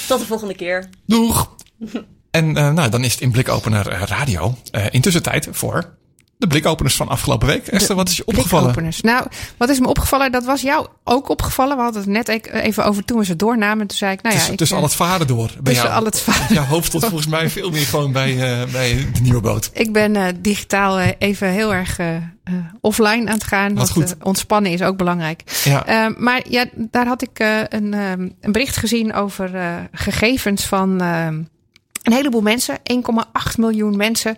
Tot de volgende keer. Doeg! [laughs] en uh, nou, dan is het in Blikopener Radio uh, intussen tijd voor de blikopeners van afgelopen week. Esther, wat is je opgevallen? Blikopeners. Nou, wat is me opgevallen? Dat was jou ook opgevallen. We hadden het net e- even over toen we ze doornamen. Toen zei ik, nou ja... Tussen, tussen al het varen door. Bij tussen jou, al het varen Jouw hoofd stond volgens mij veel meer gewoon bij, uh, bij de nieuwe boot. Ik ben uh, digitaal uh, even heel erg offline aan het gaan. Wat goed. ontspannen is ook belangrijk. Ja. maar ja, daar had ik een, een bericht gezien over gegevens van een heleboel mensen, 1,8 miljoen mensen,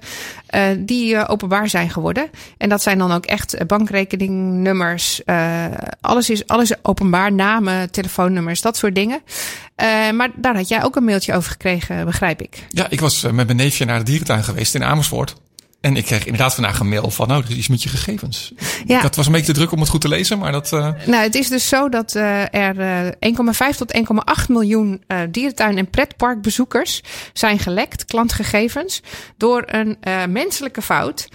uh, die uh, openbaar zijn geworden. En dat zijn dan ook echt bankrekeningnummers. Uh, alles, is, alles openbaar, namen, telefoonnummers, dat soort dingen. maar daar had jij ook een mailtje over gekregen, begrijp ik. Ja, ik was met mijn neefje naar de dierentuin geweest in Amersfoort. En ik kreeg inderdaad vandaag een mail van, nou, er is iets met je gegevens. Ja. Dat was een beetje te druk om het goed te lezen, maar dat... Uh... Nou, het is dus zo dat uh, er uh, 1,5 tot 1,8 miljoen dierentuin- en pretparkbezoekers zijn gelekt, klantgegevens, door een menselijke fout.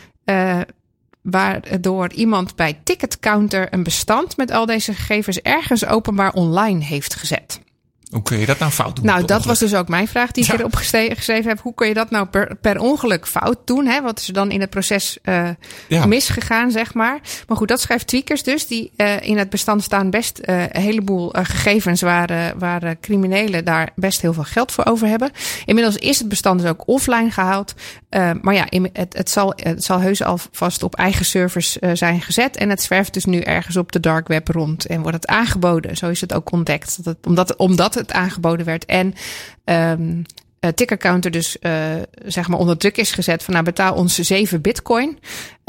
Waardoor iemand bij Ticketcounter een bestand met al deze gegevens ergens openbaar online heeft gezet. Hoe kun je dat nou fout doen? Nou, dat was dus ook mijn vraag die ik Ja. erop geschreven heb. Hoe kun je dat nou per, per ongeluk fout doen? Hè? Wat is er dan in het proces eh, Ja. misgegaan, zeg maar? Maar goed, dat schrijft Tweakers dus. Die eh, in het bestand staan best eh, een heleboel gegevens waar, waar criminelen daar best heel veel geld voor over hebben. Inmiddels is het bestand dus ook offline gehaald. Eh, maar ja, het, het, zal, het zal heus alvast op eigen servers zijn gezet. En het zwerft dus nu ergens op de dark web rond. En wordt het aangeboden. Zo is het ook ontdekt. Dat het, omdat, omdat het aangeboden werd. En ehm uh, tickercounter dus uh, zeg maar onder druk is gezet van nou betaal ons 7 bitcoin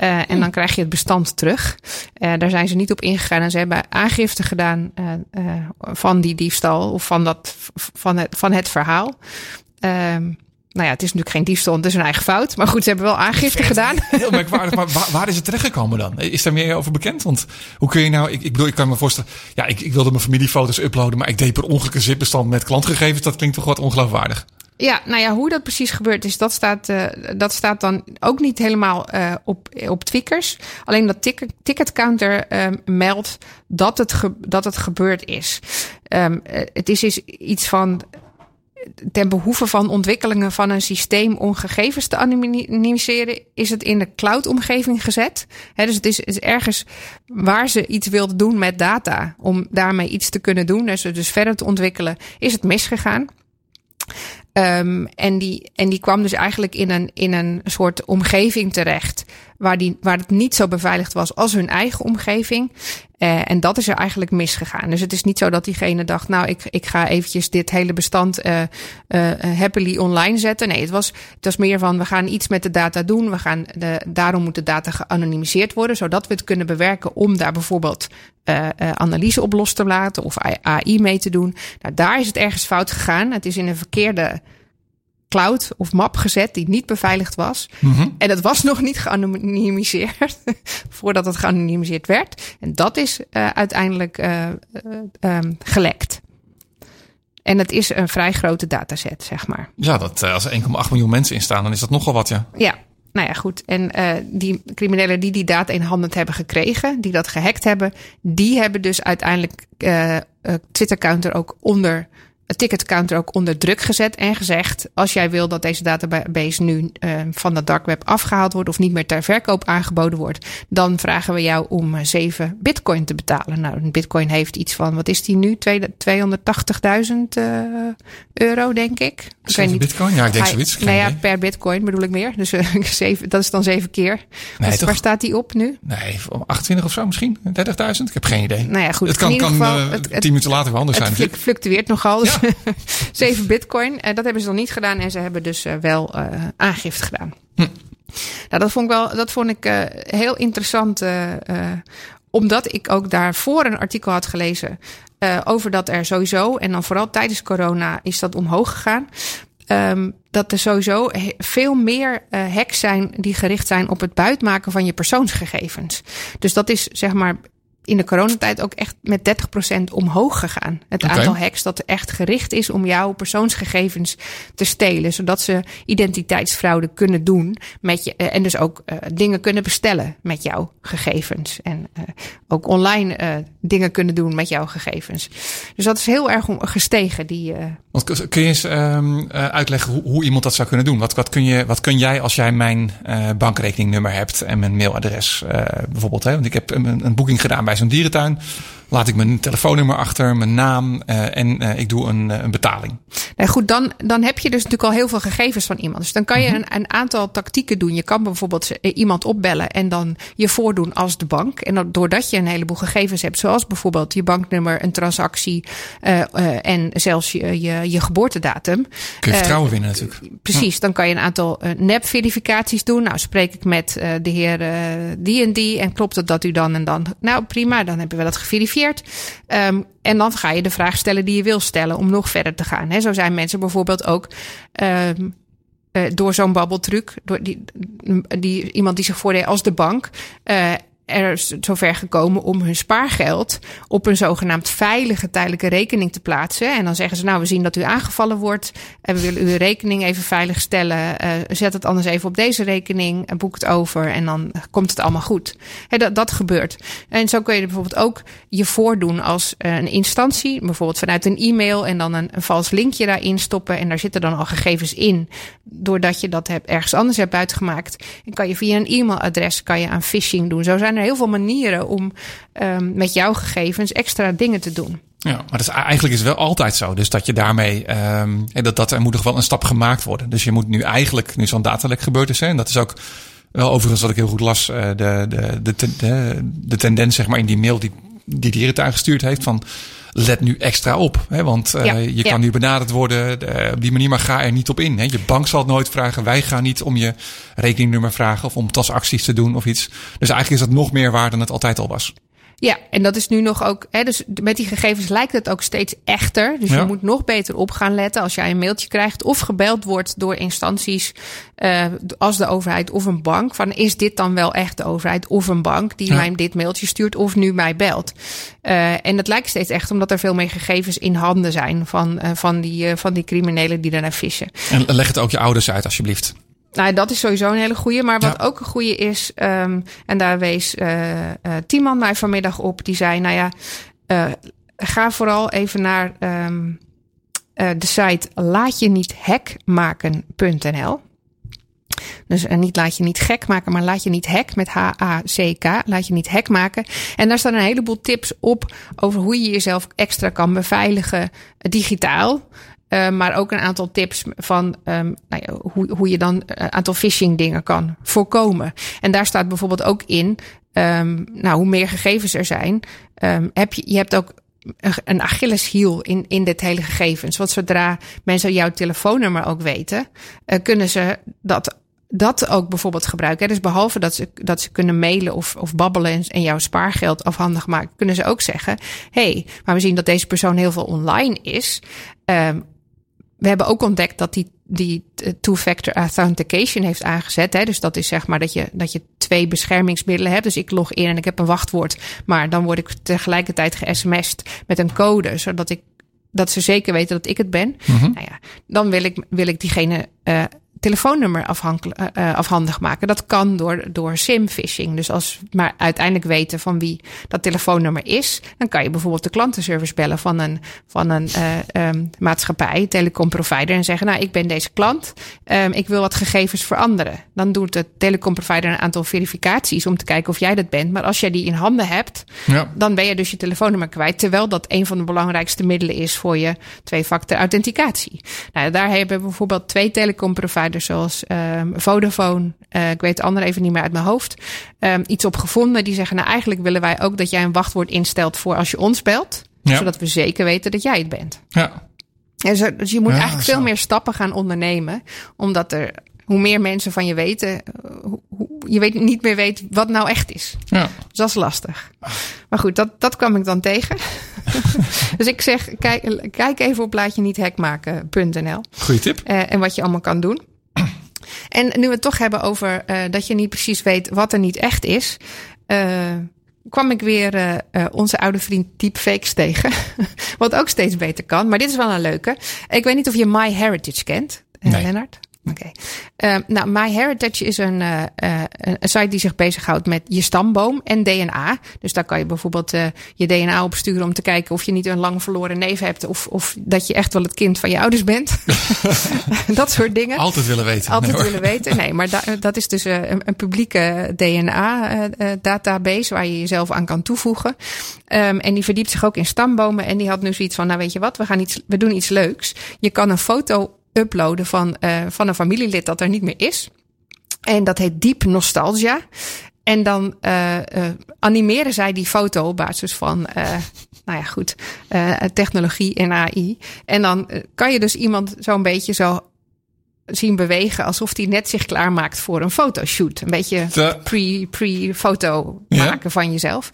uh, en dan krijg je het bestand terug. Daar zijn ze niet op ingegaan en ze hebben aangifte gedaan van die diefstal of van, dat, van, het, van het verhaal. Um, nou ja, het is natuurlijk geen diefstal, het is een eigen fout. Maar goed, ze hebben wel aangifte gedaan. [laughs] Heel merkwaardig, maar waar, waar, is het terechtgekomen dan? Is daar meer over bekend? Want hoe kun je nou, ik, ik bedoel, ik kan me voorstellen, ja, ik, ik wilde mijn familiefoto's uploaden, maar ik deed per ongeluk een zipbestand met klantgegevens. Dat klinkt toch wat ongeloofwaardig? Ja, nou ja, hoe dat precies gebeurd is, dat staat, uh, dat staat dan ook niet helemaal uh, op, op Tweakers. Alleen dat ticket, ticketcounter uh, meldt dat het, dat het gebeurd is. Um, het is, is iets van ten behoeve van ontwikkelingen van een systeem om gegevens te anonimiseren, is het in de cloud-omgeving gezet. Dus het is, ergens waar ze iets wilden doen met data, om daarmee iets te kunnen doen, dus, dus verder te ontwikkelen, is het misgegaan. Um, en, die, en die kwam dus eigenlijk in een, in een soort omgeving terecht. Waar, die, waar het niet zo beveiligd was als hun eigen omgeving. Uh, en dat is er eigenlijk misgegaan. Dus het is niet zo dat diegene dacht, nou, ik, ik ga eventjes dit hele bestand uh, happily online zetten. Nee, het was, het was meer van, we gaan iets met de data doen. We gaan de, daarom moet de data geanonimiseerd worden, zodat we het kunnen bewerken om daar bijvoorbeeld analyse op los te laten of AI mee te doen. Nou, daar is het ergens fout gegaan. Het is in een verkeerde cloud of map gezet die niet beveiligd was. Mm-hmm. En dat was [laughs] nog niet geanonimiseerd [laughs] voordat het geanonimiseerd werd. En dat is uh, uiteindelijk uh, uh, um, gelekt. En het is een vrij grote dataset, zeg maar. Ja, dat, eh, als er 1,8 miljoen mensen in staan, dan is dat nogal wat, ja. Ja, nou ja, goed. En uh, die criminelen die die data in handen hebben gekregen, die dat gehackt hebben, die hebben dus uiteindelijk uh, Twitter-counter ook onder ticketcounter ook onder druk gezet en gezegd: als jij wil dat deze database nu uh, van de dark web afgehaald wordt of niet meer ter verkoop aangeboden wordt, dan vragen we jou om 7 bitcoin te betalen. Nou, een bitcoin heeft iets van, wat is die nu? 280.000 uh, euro, denk ik. 7 niet. bitcoin? Ja, ik denk zoiets. Nou ja, per bitcoin bedoel ik meer. Dus [laughs] uh, 7, dat is dan 7 keer. Nee, dus, toch? waar staat die op nu? Nee, 28 of zo misschien? 30.000? Ik heb geen idee. Nou ja, goed. Het kan, in ieder kan geval, uh, het, het, tien minuten later wel anders het zijn. Het fluctueert nogal. Dus ja. [laughs] 7 bitcoin. Uh, dat hebben ze nog niet gedaan. En ze hebben dus uh, wel uh, aangifte gedaan. Hm. Nou, dat vond ik wel, dat vond ik heel interessant. Omdat ik ook daarvoor een artikel had gelezen. Over dat er sowieso, en dan vooral tijdens corona, is dat omhoog gegaan. Um, dat er sowieso veel meer uh, hacks zijn die gericht zijn op het buitmaken van je persoonsgegevens. Dus dat is zeg maar in de coronatijd ook echt met 30% omhoog gegaan. Het okay. aantal hacks dat echt gericht is om jouw persoonsgegevens te stelen. Zodat ze identiteitsfraude kunnen doen met je. En dus ook uh, dingen kunnen bestellen met jouw gegevens. En uh, ook online uh, dingen kunnen doen met jouw gegevens. Dus dat is heel erg gestegen. Die, Want kun je eens um, uitleggen hoe, hoe, iemand dat zou kunnen doen? Wat, wat, kun, je, wat kun jij als jij mijn bankrekeningnummer hebt en mijn mailadres bijvoorbeeld? Hè? Want ik heb een, een boeking gedaan bij zo'n dierentuin. Laat ik mijn telefoonnummer achter, mijn naam uh, en uh, ik doe een, uh, een betaling. Nee, goed, dan, dan heb je dus natuurlijk al heel veel gegevens van iemand. Dus dan kan je mm-hmm. een, een, aantal tactieken doen. Je kan bijvoorbeeld iemand opbellen en dan je voordoen als de bank. En dan, doordat je een heleboel gegevens hebt, zoals bijvoorbeeld je banknummer, een transactie en zelfs je, je, je geboortedatum. Kun je vertrouwen winnen natuurlijk. Precies, dan kan je een aantal nep-verificaties doen. Nou, spreek ik met de heer die en die en klopt het dat u dan en dan... Nou, prima, dan hebben we dat geverifieerd. Um, en dan ga je de vraag stellen die je wil stellen om nog verder te gaan. He, zo zijn mensen bijvoorbeeld ook um, uh, door zo'n babbeltruc, door die, die, iemand die zich voordeed als de bank, uh, er zover gekomen om hun spaargeld op een zogenaamd veilige tijdelijke rekening te plaatsen. En dan zeggen ze, nou, we zien dat u aangevallen wordt en we willen uw rekening even veilig stellen. Uh, zet het anders even op deze rekening, en boek het over en dan komt het allemaal goed. Dat, dat gebeurt. En zo kun je bijvoorbeeld ook je voordoen als uh, een instantie, bijvoorbeeld vanuit een e-mail en dan een, een vals linkje daarin stoppen en daar zitten dan al gegevens in, doordat je dat hebt, ergens anders hebt uitgemaakt. En kan je via een e-mailadres kan je aan phishing doen. Zo zijn er heel veel manieren om um, met jouw gegevens extra dingen te doen. Ja, maar dat is, eigenlijk is het wel altijd zo. Dus dat je daarmee, um, dat, dat er moet nog wel een stap gemaakt worden. Dus je moet nu eigenlijk, nu zo'n datalek gebeurd is, hè, en dat is ook wel overigens wat ik heel goed las, uh, de, de, de, de, de tendens zeg maar in die mail die, die Dierentuin gestuurd heeft van let nu extra op. Hè? Want uh, ja, je kan nu benaderd worden op die manier, maar ga er niet op in. Hè? Je bank zal het nooit vragen. Wij gaan niet om je rekeningnummer vragen of om tasacties te doen of iets. Dus eigenlijk is dat nog meer waar dan het altijd al was. Ja, en dat is nu nog ook. Hè, dus met die gegevens lijkt het ook steeds echter. Dus ja. je moet nog beter op gaan letten als jij een mailtje krijgt of gebeld wordt door instanties uh, als de overheid of een bank. Van is dit dan wel echt de overheid of een bank die ja. mij dit mailtje stuurt of nu mij belt? Uh, en dat lijkt steeds echt omdat er veel meer gegevens in handen zijn van, uh, van, die, van die criminelen die daarnaar vissen. En leg het ook je ouders uit, alsjeblieft. Nou, dat is sowieso een hele goeie. Maar wat ja. ook een goeie is, um, en daar wees uh, uh, Tiemann mij vanmiddag op, die zei: Nou ja, uh, ga vooral even naar um, de site laatje niet hackmaken.nl. Dus niet laat je niet gek maken, maar laat je niet hack met H-A-C-K. Laat je niet hack maken. En daar staan een heleboel tips op over hoe je jezelf extra kan beveiligen digitaal. Uh, maar ook een aantal tips van um, nou ja, hoe, hoe je dan een aantal phishing dingen kan voorkomen. En daar staat bijvoorbeeld ook in, um, nou, hoe meer gegevens er zijn, um, heb je, je hebt ook een Achilleshiel in, in dit hele gegevens. Want zodra mensen jouw telefoonnummer ook weten, uh, kunnen ze dat dat ook bijvoorbeeld gebruiken. Dus behalve dat ze, dat ze kunnen mailen of, of babbelen en, jouw spaargeld afhandig maken, kunnen ze ook zeggen: hey, maar we zien dat deze persoon heel veel online is. We hebben ook ontdekt dat die, die two-factor authentication heeft aangezet. Hè? Dus dat is zeg maar dat je, dat je twee beschermingsmiddelen hebt. Dus ik log in en ik heb een wachtwoord. Maar dan word ik tegelijkertijd ge-sms'd met een code. Zodat ik dat ze zeker weten dat ik het ben. Mm-hmm. Nou ja, dan wil ik, wil ik diegene uh, telefoonnummer afhankelijk, uh, afhandig maken. Dat kan door, door simphishing. Dus als maar uiteindelijk weten van wie dat telefoonnummer is, dan kan je bijvoorbeeld de klantenservice bellen van een, van een uh, um, maatschappij, telecomprovider, en zeggen: Nou, ik ben deze klant, um, ik wil wat gegevens veranderen. Dan doet de telecomprovider een aantal verificaties om te kijken of jij dat bent. Maar als jij die in handen hebt, ja. dan ben je dus je telefoonnummer kwijt. Terwijl dat een van de belangrijkste middelen is voor je twee-factor authenticatie. Nou, daar hebben bijvoorbeeld twee telecomproviders zoals um, Vodafone, uh, ik weet de andere even niet meer uit mijn hoofd, um, iets op gevonden. Die zeggen, nou eigenlijk willen wij ook dat jij een wachtwoord instelt voor als je ons belt. Ja. Zodat we zeker weten dat jij het bent. Ja. En zo, dus je moet ja, eigenlijk zo. veel meer stappen gaan ondernemen. Omdat er hoe meer mensen van je weten, hoe, je weet, niet meer weet wat nou echt is. Ja. Dus dat is lastig. Maar goed, dat, dat kwam ik dan tegen. [laughs] dus ik zeg, kijk, kijk even op laatje niet hackmaken.nl. Goeie tip. Uh, en wat je allemaal kan doen. En nu we het toch hebben over uh, dat je niet precies weet wat er niet echt is. Uh, kwam ik weer uh, uh, onze oude vriend Deepfakes tegen. [laughs] wat ook steeds beter kan. Maar dit is wel een leuke. Ik weet niet of je MyHeritage kent, nee. Lennart. Oké. Okay. Uh, nou, MyHeritage is een, uh, uh, een site die zich bezighoudt met je stamboom en DNA. Dus daar kan je bijvoorbeeld je DNA opsturen om te kijken of je niet een lang verloren neef hebt. Of, of dat je echt wel het kind van je ouders bent. [laughs] [laughs] dat soort dingen. Altijd willen weten. Altijd nee, willen weten. Nee, maar da dat is dus een, een publieke DNA-database waar je jezelf aan kan toevoegen. Um, en die verdiept zich ook in stambomen. En die had nu zoiets van, nou weet je wat, we, gaan iets, we doen iets leuks. Je kan een foto uploaden van, uh, van een familielid dat er niet meer is. En dat heet Diep Nostalgia. En dan uh, uh, animeren zij die foto op basis van, nou ja, goed, technologie en AI. En dan kan je dus iemand zo'n beetje zo zien bewegen alsof hij net zich klaarmaakt voor een fotoshoot. Een beetje pre-foto pre maken ja? van jezelf.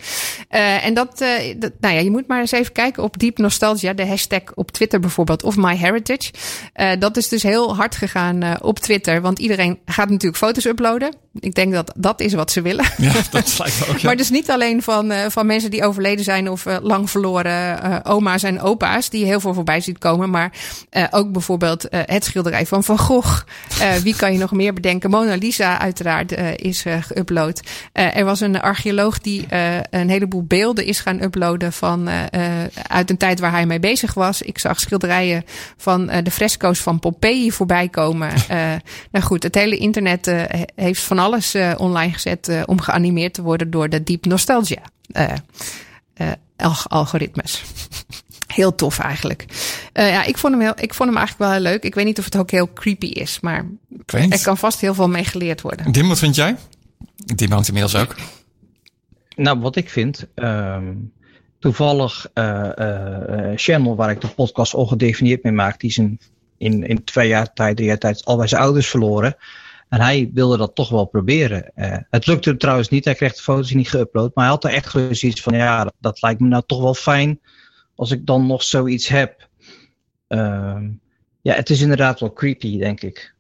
Uh, en dat, uh, dat, nou ja, je moet maar eens even kijken op Deep Nostalgia, de hashtag op Twitter bijvoorbeeld, of MyHeritage. Uh, dat is dus heel hard gegaan op Twitter, want iedereen gaat natuurlijk foto's uploaden. Ik denk dat dat is wat ze willen. Ja, dat lijkt me ook. Ja. Maar dus niet alleen van, uh, van mensen die overleden zijn of uh, lang verloren uh, oma's en opa's, die je heel veel voorbij ziet komen. Maar ook bijvoorbeeld het schilderij van Van Gogh. wie kan je nog meer bedenken? Mona Lisa uiteraard is geüpload. er was een archeoloog die een heleboel beelden is gaan uploaden van, uit een tijd waar hij mee bezig was. Ik zag schilderijen van de fresco's van Pompeii voorbij komen. [laughs] nou goed, het hele internet heeft van alles online gezet om geanimeerd te worden door de Deep Nostalgia uh, uh, algoritmes. [laughs] Heel tof eigenlijk. Uh, ja, ik vond, hem heel, ik vond hem eigenlijk wel heel leuk. Ik weet niet of het ook heel creepy is, maar er kan vast heel veel mee geleerd worden. Dim, wat vind jij? Dim hangt inmiddels ook. Nou, wat ik vind, um, toevallig Channel, waar ik de podcast ongedefinieerd mee maak, die is in, in, in twee jaar tijd, drie jaar tijd al bij zijn ouders verloren. En hij wilde dat toch wel proberen. Uh, het lukte hem trouwens niet. Hij kreeg de foto's niet geüpload. Maar hij had er echt zoiets van: ja, dat, dat, lijkt me nou toch wel fijn. Als ik dan nog zoiets heb. Uh, ja, het is inderdaad wel creepy, denk ik.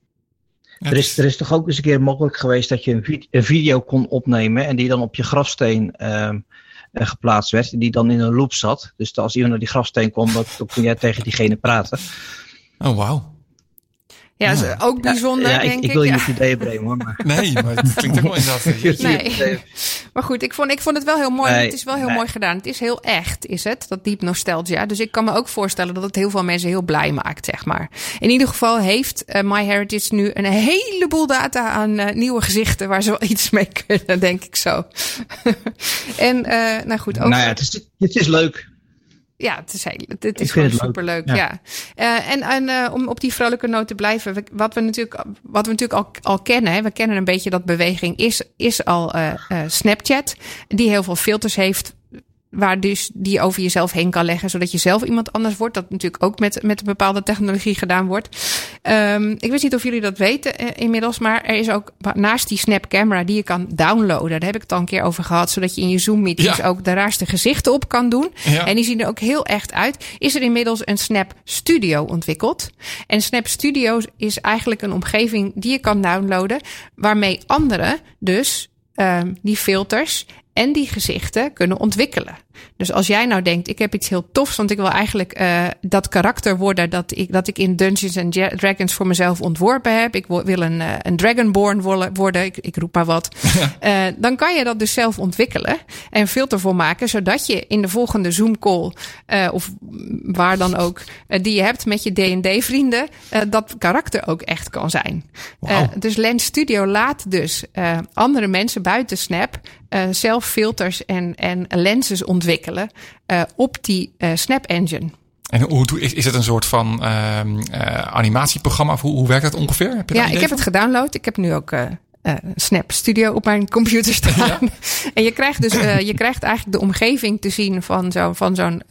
Er is, er is toch ook eens een keer mogelijk geweest dat je een, vid een video kon opnemen. En die dan op je grafsteen uh, geplaatst werd. Die dan in een loop zat. Dus als iemand naar die grafsteen kwam, dan, dan kon jij tegen diegene praten. Oh, wauw. Ja, ja. ook bijzonder, ja, denk ik. Ik wil je niet ideeën brengen hoor. Maar. Nee, maar het klinkt ook wel inderdaad. [laughs] nee. Maar goed, ik vond, ik vond het wel heel mooi. Nee, het is wel heel nee. mooi gedaan. Het is heel echt, is het? Dat diep nostalgia. Dus ik kan me ook voorstellen dat het heel veel mensen heel blij maakt, zeg maar. In ieder geval heeft uh, MyHeritage nu een heleboel data aan uh, nieuwe gezichten waar ze wel iets mee kunnen, denk ik zo. [laughs] en, uh, nou goed. Ook nou ja, het is, het is leuk ja, het is, heel, het is gewoon superleuk. Ja. ja. Uh, en en uh, om op die vrolijke noot te blijven, wat we natuurlijk, wat we natuurlijk al, al kennen, hè, we kennen een beetje dat beweging, is, is al uh, Snapchat, die heel veel filters heeft waar dus die je over jezelf heen kan leggen, zodat je zelf iemand anders wordt. Dat natuurlijk ook met, met een bepaalde technologie gedaan wordt. Um, ik weet niet of jullie dat weten uh, inmiddels, maar er is ook naast die Snap Camera die je kan downloaden. Daar heb ik het al een keer over gehad, zodat je in je Zoom meetings ja. ook de raarste gezichten op kan doen. Ja. En die zien er ook heel echt uit. Is er inmiddels een Snap Studio ontwikkeld? En Snap Studio is eigenlijk een omgeving die je kan downloaden, waarmee anderen dus um, die filters en die gezichten kunnen ontwikkelen. Dus als jij nou denkt, ik heb iets heel tofs, want ik wil eigenlijk uh, dat karakter worden dat ik, dat ik in Dungeons and Dragons voor mezelf ontworpen heb. Ik wil een, uh, een Dragonborn worden, ik, ik roep maar wat. [laughs] Ja. Uh, dan kan je dat dus zelf ontwikkelen en filter voor maken, zodat je in de volgende Zoom call of waar dan ook die je hebt met je D&D vrienden, dat karakter ook echt kan zijn. Wow. dus Lens Studio laat dus andere mensen buiten Snap zelf filters en, en lenses ontwikkelen uh, op die uh, Snap Engine. En hoe is, is het een soort van uh, animatieprogramma? Of hoe, hoe werkt dat ongeveer? Heb je ja, ik heb van? het gedownload. Ik heb nu ook uh, Snap Studio op mijn computer [laughs] staan. Ja. en je krijgt dus je krijgt eigenlijk de omgeving te zien van zo'n van zo'n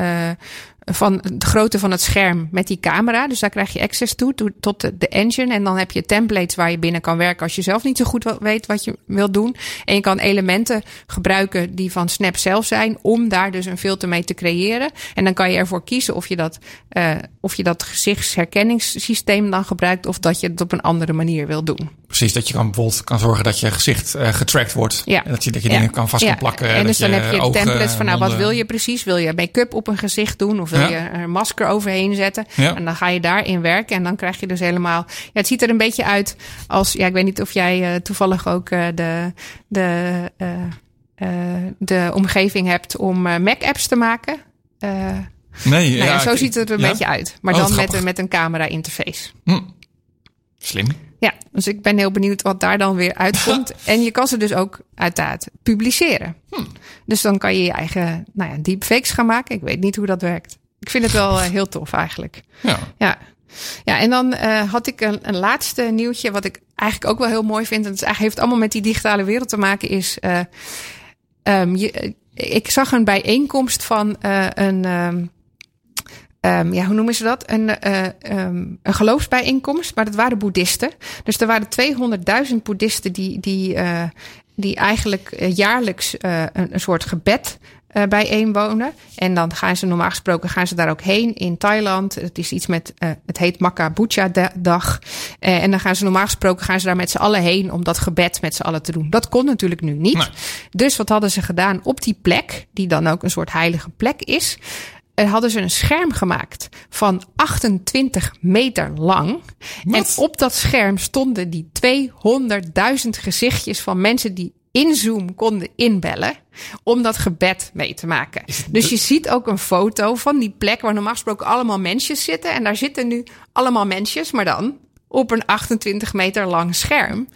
van de grootte van het scherm met die camera. Dus daar krijg je access toe, tot de, engine. En dan heb je templates waar je binnen kan werken als je zelf niet zo goed weet wat je wilt doen. En je kan elementen gebruiken die van Snap zelf zijn, om daar dus een filter mee te creëren. En dan kan je ervoor kiezen of je dat, uh, of je dat gezichtsherkenningssysteem dan gebruikt, of dat je het op een andere manier wil doen. Precies, dat je kan bijvoorbeeld kan zorgen dat je gezicht uh, getracked wordt. Ja. En dat je, dat je ja. dingen kan vast ja. kan plakken. En dus dan heb je ogen, templates van nou, wat wil je precies? Wil je make-up op een gezicht doen? Of wil je een masker overheen zetten? En dan ga je daarin werken en dan krijg je dus helemaal... Ja, het ziet er een beetje uit als... Ja, ik weet niet of jij uh, toevallig ook uh, de... de de omgeving hebt om Mac-apps te maken. nee, nou zo ik, ziet het er een beetje uit. Maar oh, dan met met een camera-interface. Hm. Slim. Ja, dus ik ben heel benieuwd wat daar dan weer uitkomt. [laughs] en je kan ze dus ook uiteraard publiceren. Hm. Dus dan kan je je eigen nou ja, deepfakes gaan maken. Ik weet niet hoe dat werkt. Ik vind het wel uh, heel tof eigenlijk. Ja. Ja, ja en dan uh, had ik een, een, laatste nieuwtje wat ik eigenlijk ook wel heel mooi vind. En het heeft allemaal met die digitale wereld te maken. Is uh, um, je, ik zag een bijeenkomst van een... Um, Um, ja, hoe noemen ze dat? Een, uh, um, een geloofsbijeenkomst, maar dat waren boeddhisten. Dus er waren 200.000 boeddhisten die, die, uh, die eigenlijk jaarlijks uh, een, een soort gebed bijeenwonen. En dan gaan ze normaal gesproken gaan ze daar ook heen in Thailand. Het is iets met, het heet Makka dag. Uh, en dan gaan ze normaal gesproken gaan ze daar met z'n allen heen om dat gebed met z'n allen te doen. Dat kon natuurlijk nu niet. Nee. Dus wat hadden ze gedaan op die plek, die dan ook een soort heilige plek is? Hadden ze een scherm gemaakt van 28 meter lang. Wat? En op dat scherm stonden die 200.000 gezichtjes van mensen die in Zoom konden inbellen om dat gebed mee te maken. Dus je ziet ook een foto van die plek waar normaal gesproken allemaal mensjes zitten. En daar zitten nu allemaal mensjes, maar dan op een 28 meter lang scherm.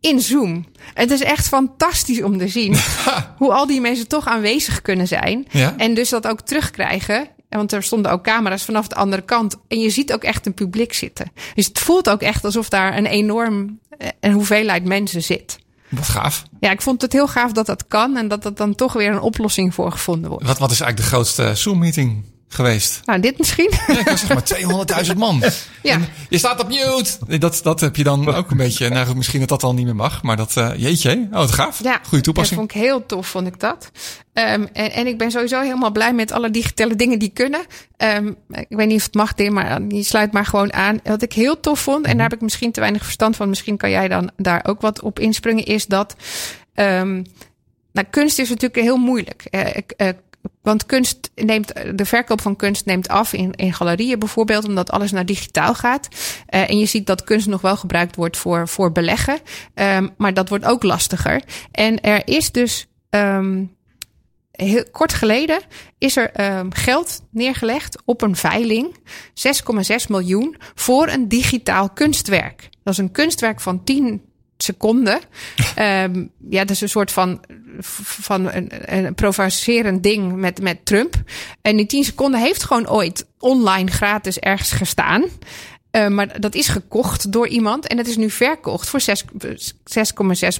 In Zoom. Het is echt fantastisch om te zien [laughs] hoe al die mensen toch aanwezig kunnen zijn. Ja? En dus dat ook terugkrijgen want er stonden ook camera's vanaf de andere kant. En je ziet ook echt een publiek zitten. Dus het voelt ook echt alsof daar een enorm een hoeveelheid mensen zit. Wat gaaf. Ja, ik vond het heel gaaf dat dat kan en dat er dan toch weer een oplossing voor gevonden wordt. Wat, wat is eigenlijk de grootste Zoom-meeting geweest? Nou, dit misschien. Ja, ik was zeg maar 200.000 man. [laughs] Ja. je staat op mute. Dat, dat heb je dan ook een beetje. Nou, misschien dat dat al niet meer mag, maar dat, uh, jeetje. Oh, het gaaf. Ja, Goede toepassing. Dat vond ik heel tof, vond ik dat. Um, en, en ik ben sowieso helemaal blij met alle digitale dingen die kunnen. Um, ik weet niet of het mag, Tim, maar je sluit maar gewoon aan. Wat ik heel tof vond, en daar heb ik misschien te weinig verstand van. Misschien kan jij dan daar ook wat op inspringen, is dat... Um, nou, kunst is natuurlijk heel moeilijk. Uh, want kunst neemt, de verkoop van kunst neemt af in, in galerieën bijvoorbeeld, omdat alles naar digitaal gaat. Uh, en je ziet dat kunst nog wel gebruikt wordt voor, voor beleggen. Um, maar dat wordt ook lastiger. En er is dus. Um, heel kort geleden is er um, geld neergelegd op een veiling, 6,6 miljoen, voor een digitaal kunstwerk. Dat is een kunstwerk van 10 seconden. um, [laughs] ja, dat is een soort van, van een, een provocerend ding met, met Trump. En die 10 seconden heeft gewoon ooit online gratis ergens gestaan. Uh, maar dat is gekocht door iemand en het is nu verkocht voor 6,6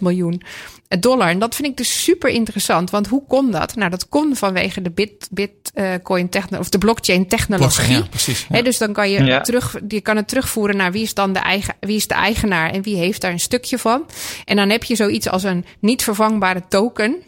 miljoen dollar. En dat vind ik dus super interessant. Want hoe kon dat? Nou, dat kon vanwege de bit, bitcoin technologie of de blockchain technologie. ja, precies. Ja. dus dan kan je, ja. terug, je kan het terugvoeren naar wie is dan de, eigen, wie is de eigenaar en wie heeft daar een stukje van. En dan heb je zoiets als een niet vervangbare token.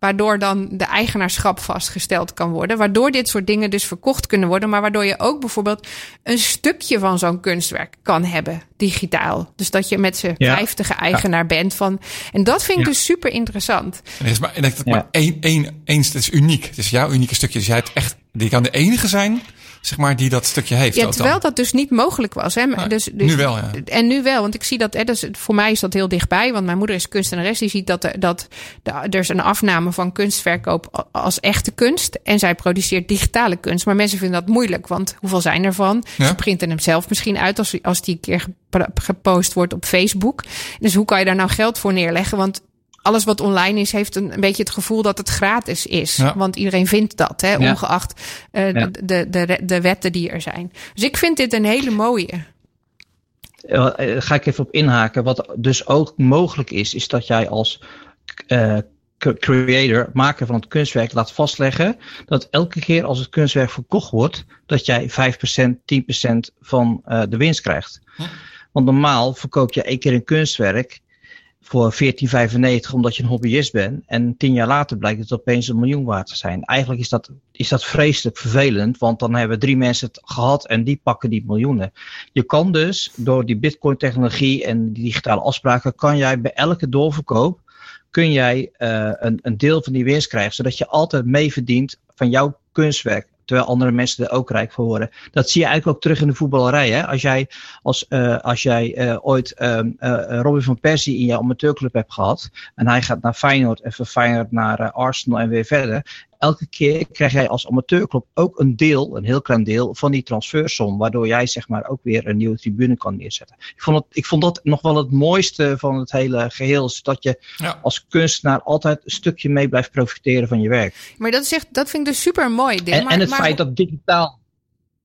Waardoor dan de eigenaarschap vastgesteld kan worden. Waardoor dit soort dingen dus verkocht kunnen worden. Maar waardoor je ook bijvoorbeeld een stukje van zo'n kunstwerk kan hebben digitaal. Dus dat je met z'n ja. vijftige eigenaar ja. bent van. En dat vind ik ja. dus super interessant. En het is maar, en dat maar één, één, één, het is uniek. Het is jouw unieke stukje. Dus jij hebt echt, die kan de enige zijn zeg maar, die dat stukje heeft. Ja, terwijl dat dus niet mogelijk was. Hè? Dus, dus, nu wel, ja. En nu wel, want ik zie dat, hè, dus voor mij is dat heel dichtbij, want mijn moeder is kunstenares. Die ziet dat, er, dat er is een afname van kunstverkoop als echte kunst. En zij produceert digitale kunst. Maar mensen vinden dat moeilijk, want hoeveel zijn er van? Ja? Ze printen hem zelf misschien uit als, als die een keer gepost wordt op Facebook. Dus hoe kan je daar nou geld voor neerleggen? Want alles wat online is, heeft een, een beetje het gevoel dat het gratis is. Ja. Want iedereen vindt dat, hè, ja. ongeacht uh, ja. de, de, de wetten die er zijn. Dus ik vind dit een hele mooie. Uh, ga ik even op inhaken. Wat dus ook mogelijk is, is dat jij als uh, creator, maker van het kunstwerk, laat vastleggen dat elke keer als het kunstwerk verkocht wordt, dat jij 5%, 10% van de winst krijgt. Hm. Want normaal verkoop je één keer een kunstwerk voor 14,95 omdat je een hobbyist bent. En tien jaar later blijkt het opeens een miljoen waard te zijn. Eigenlijk is dat, is dat vreselijk vervelend, want dan hebben drie mensen het gehad en die pakken die miljoenen. Je kan dus door die bitcoin technologie en die digitale afspraken, kan jij bij elke doorverkoop, kun jij uh, een, een deel van die winst krijgen, zodat je altijd mee verdient van jouw kunstwerk terwijl andere mensen er ook rijk van worden. Dat zie je eigenlijk ook terug in de voetballerij. Hè? Als jij, als, uh, als jij uh, ooit uh, Robin van Persie in je amateurclub hebt gehad en hij gaat naar Feyenoord en van Feyenoord naar Arsenal en weer verder elke keer krijg jij als amateurclub ook een deel, een heel klein deel, van die transfersom. Waardoor jij zeg maar ook weer een nieuwe tribune kan neerzetten. Ik vond, het, ik vond dat nog wel het mooiste van het hele geheel. Is dat je ja. als kunstenaar altijd een stukje mee blijft profiteren van je werk. Maar dat, is echt, dat vind ik dus super mooi. En, maar, en het maar, feit dat digitaal.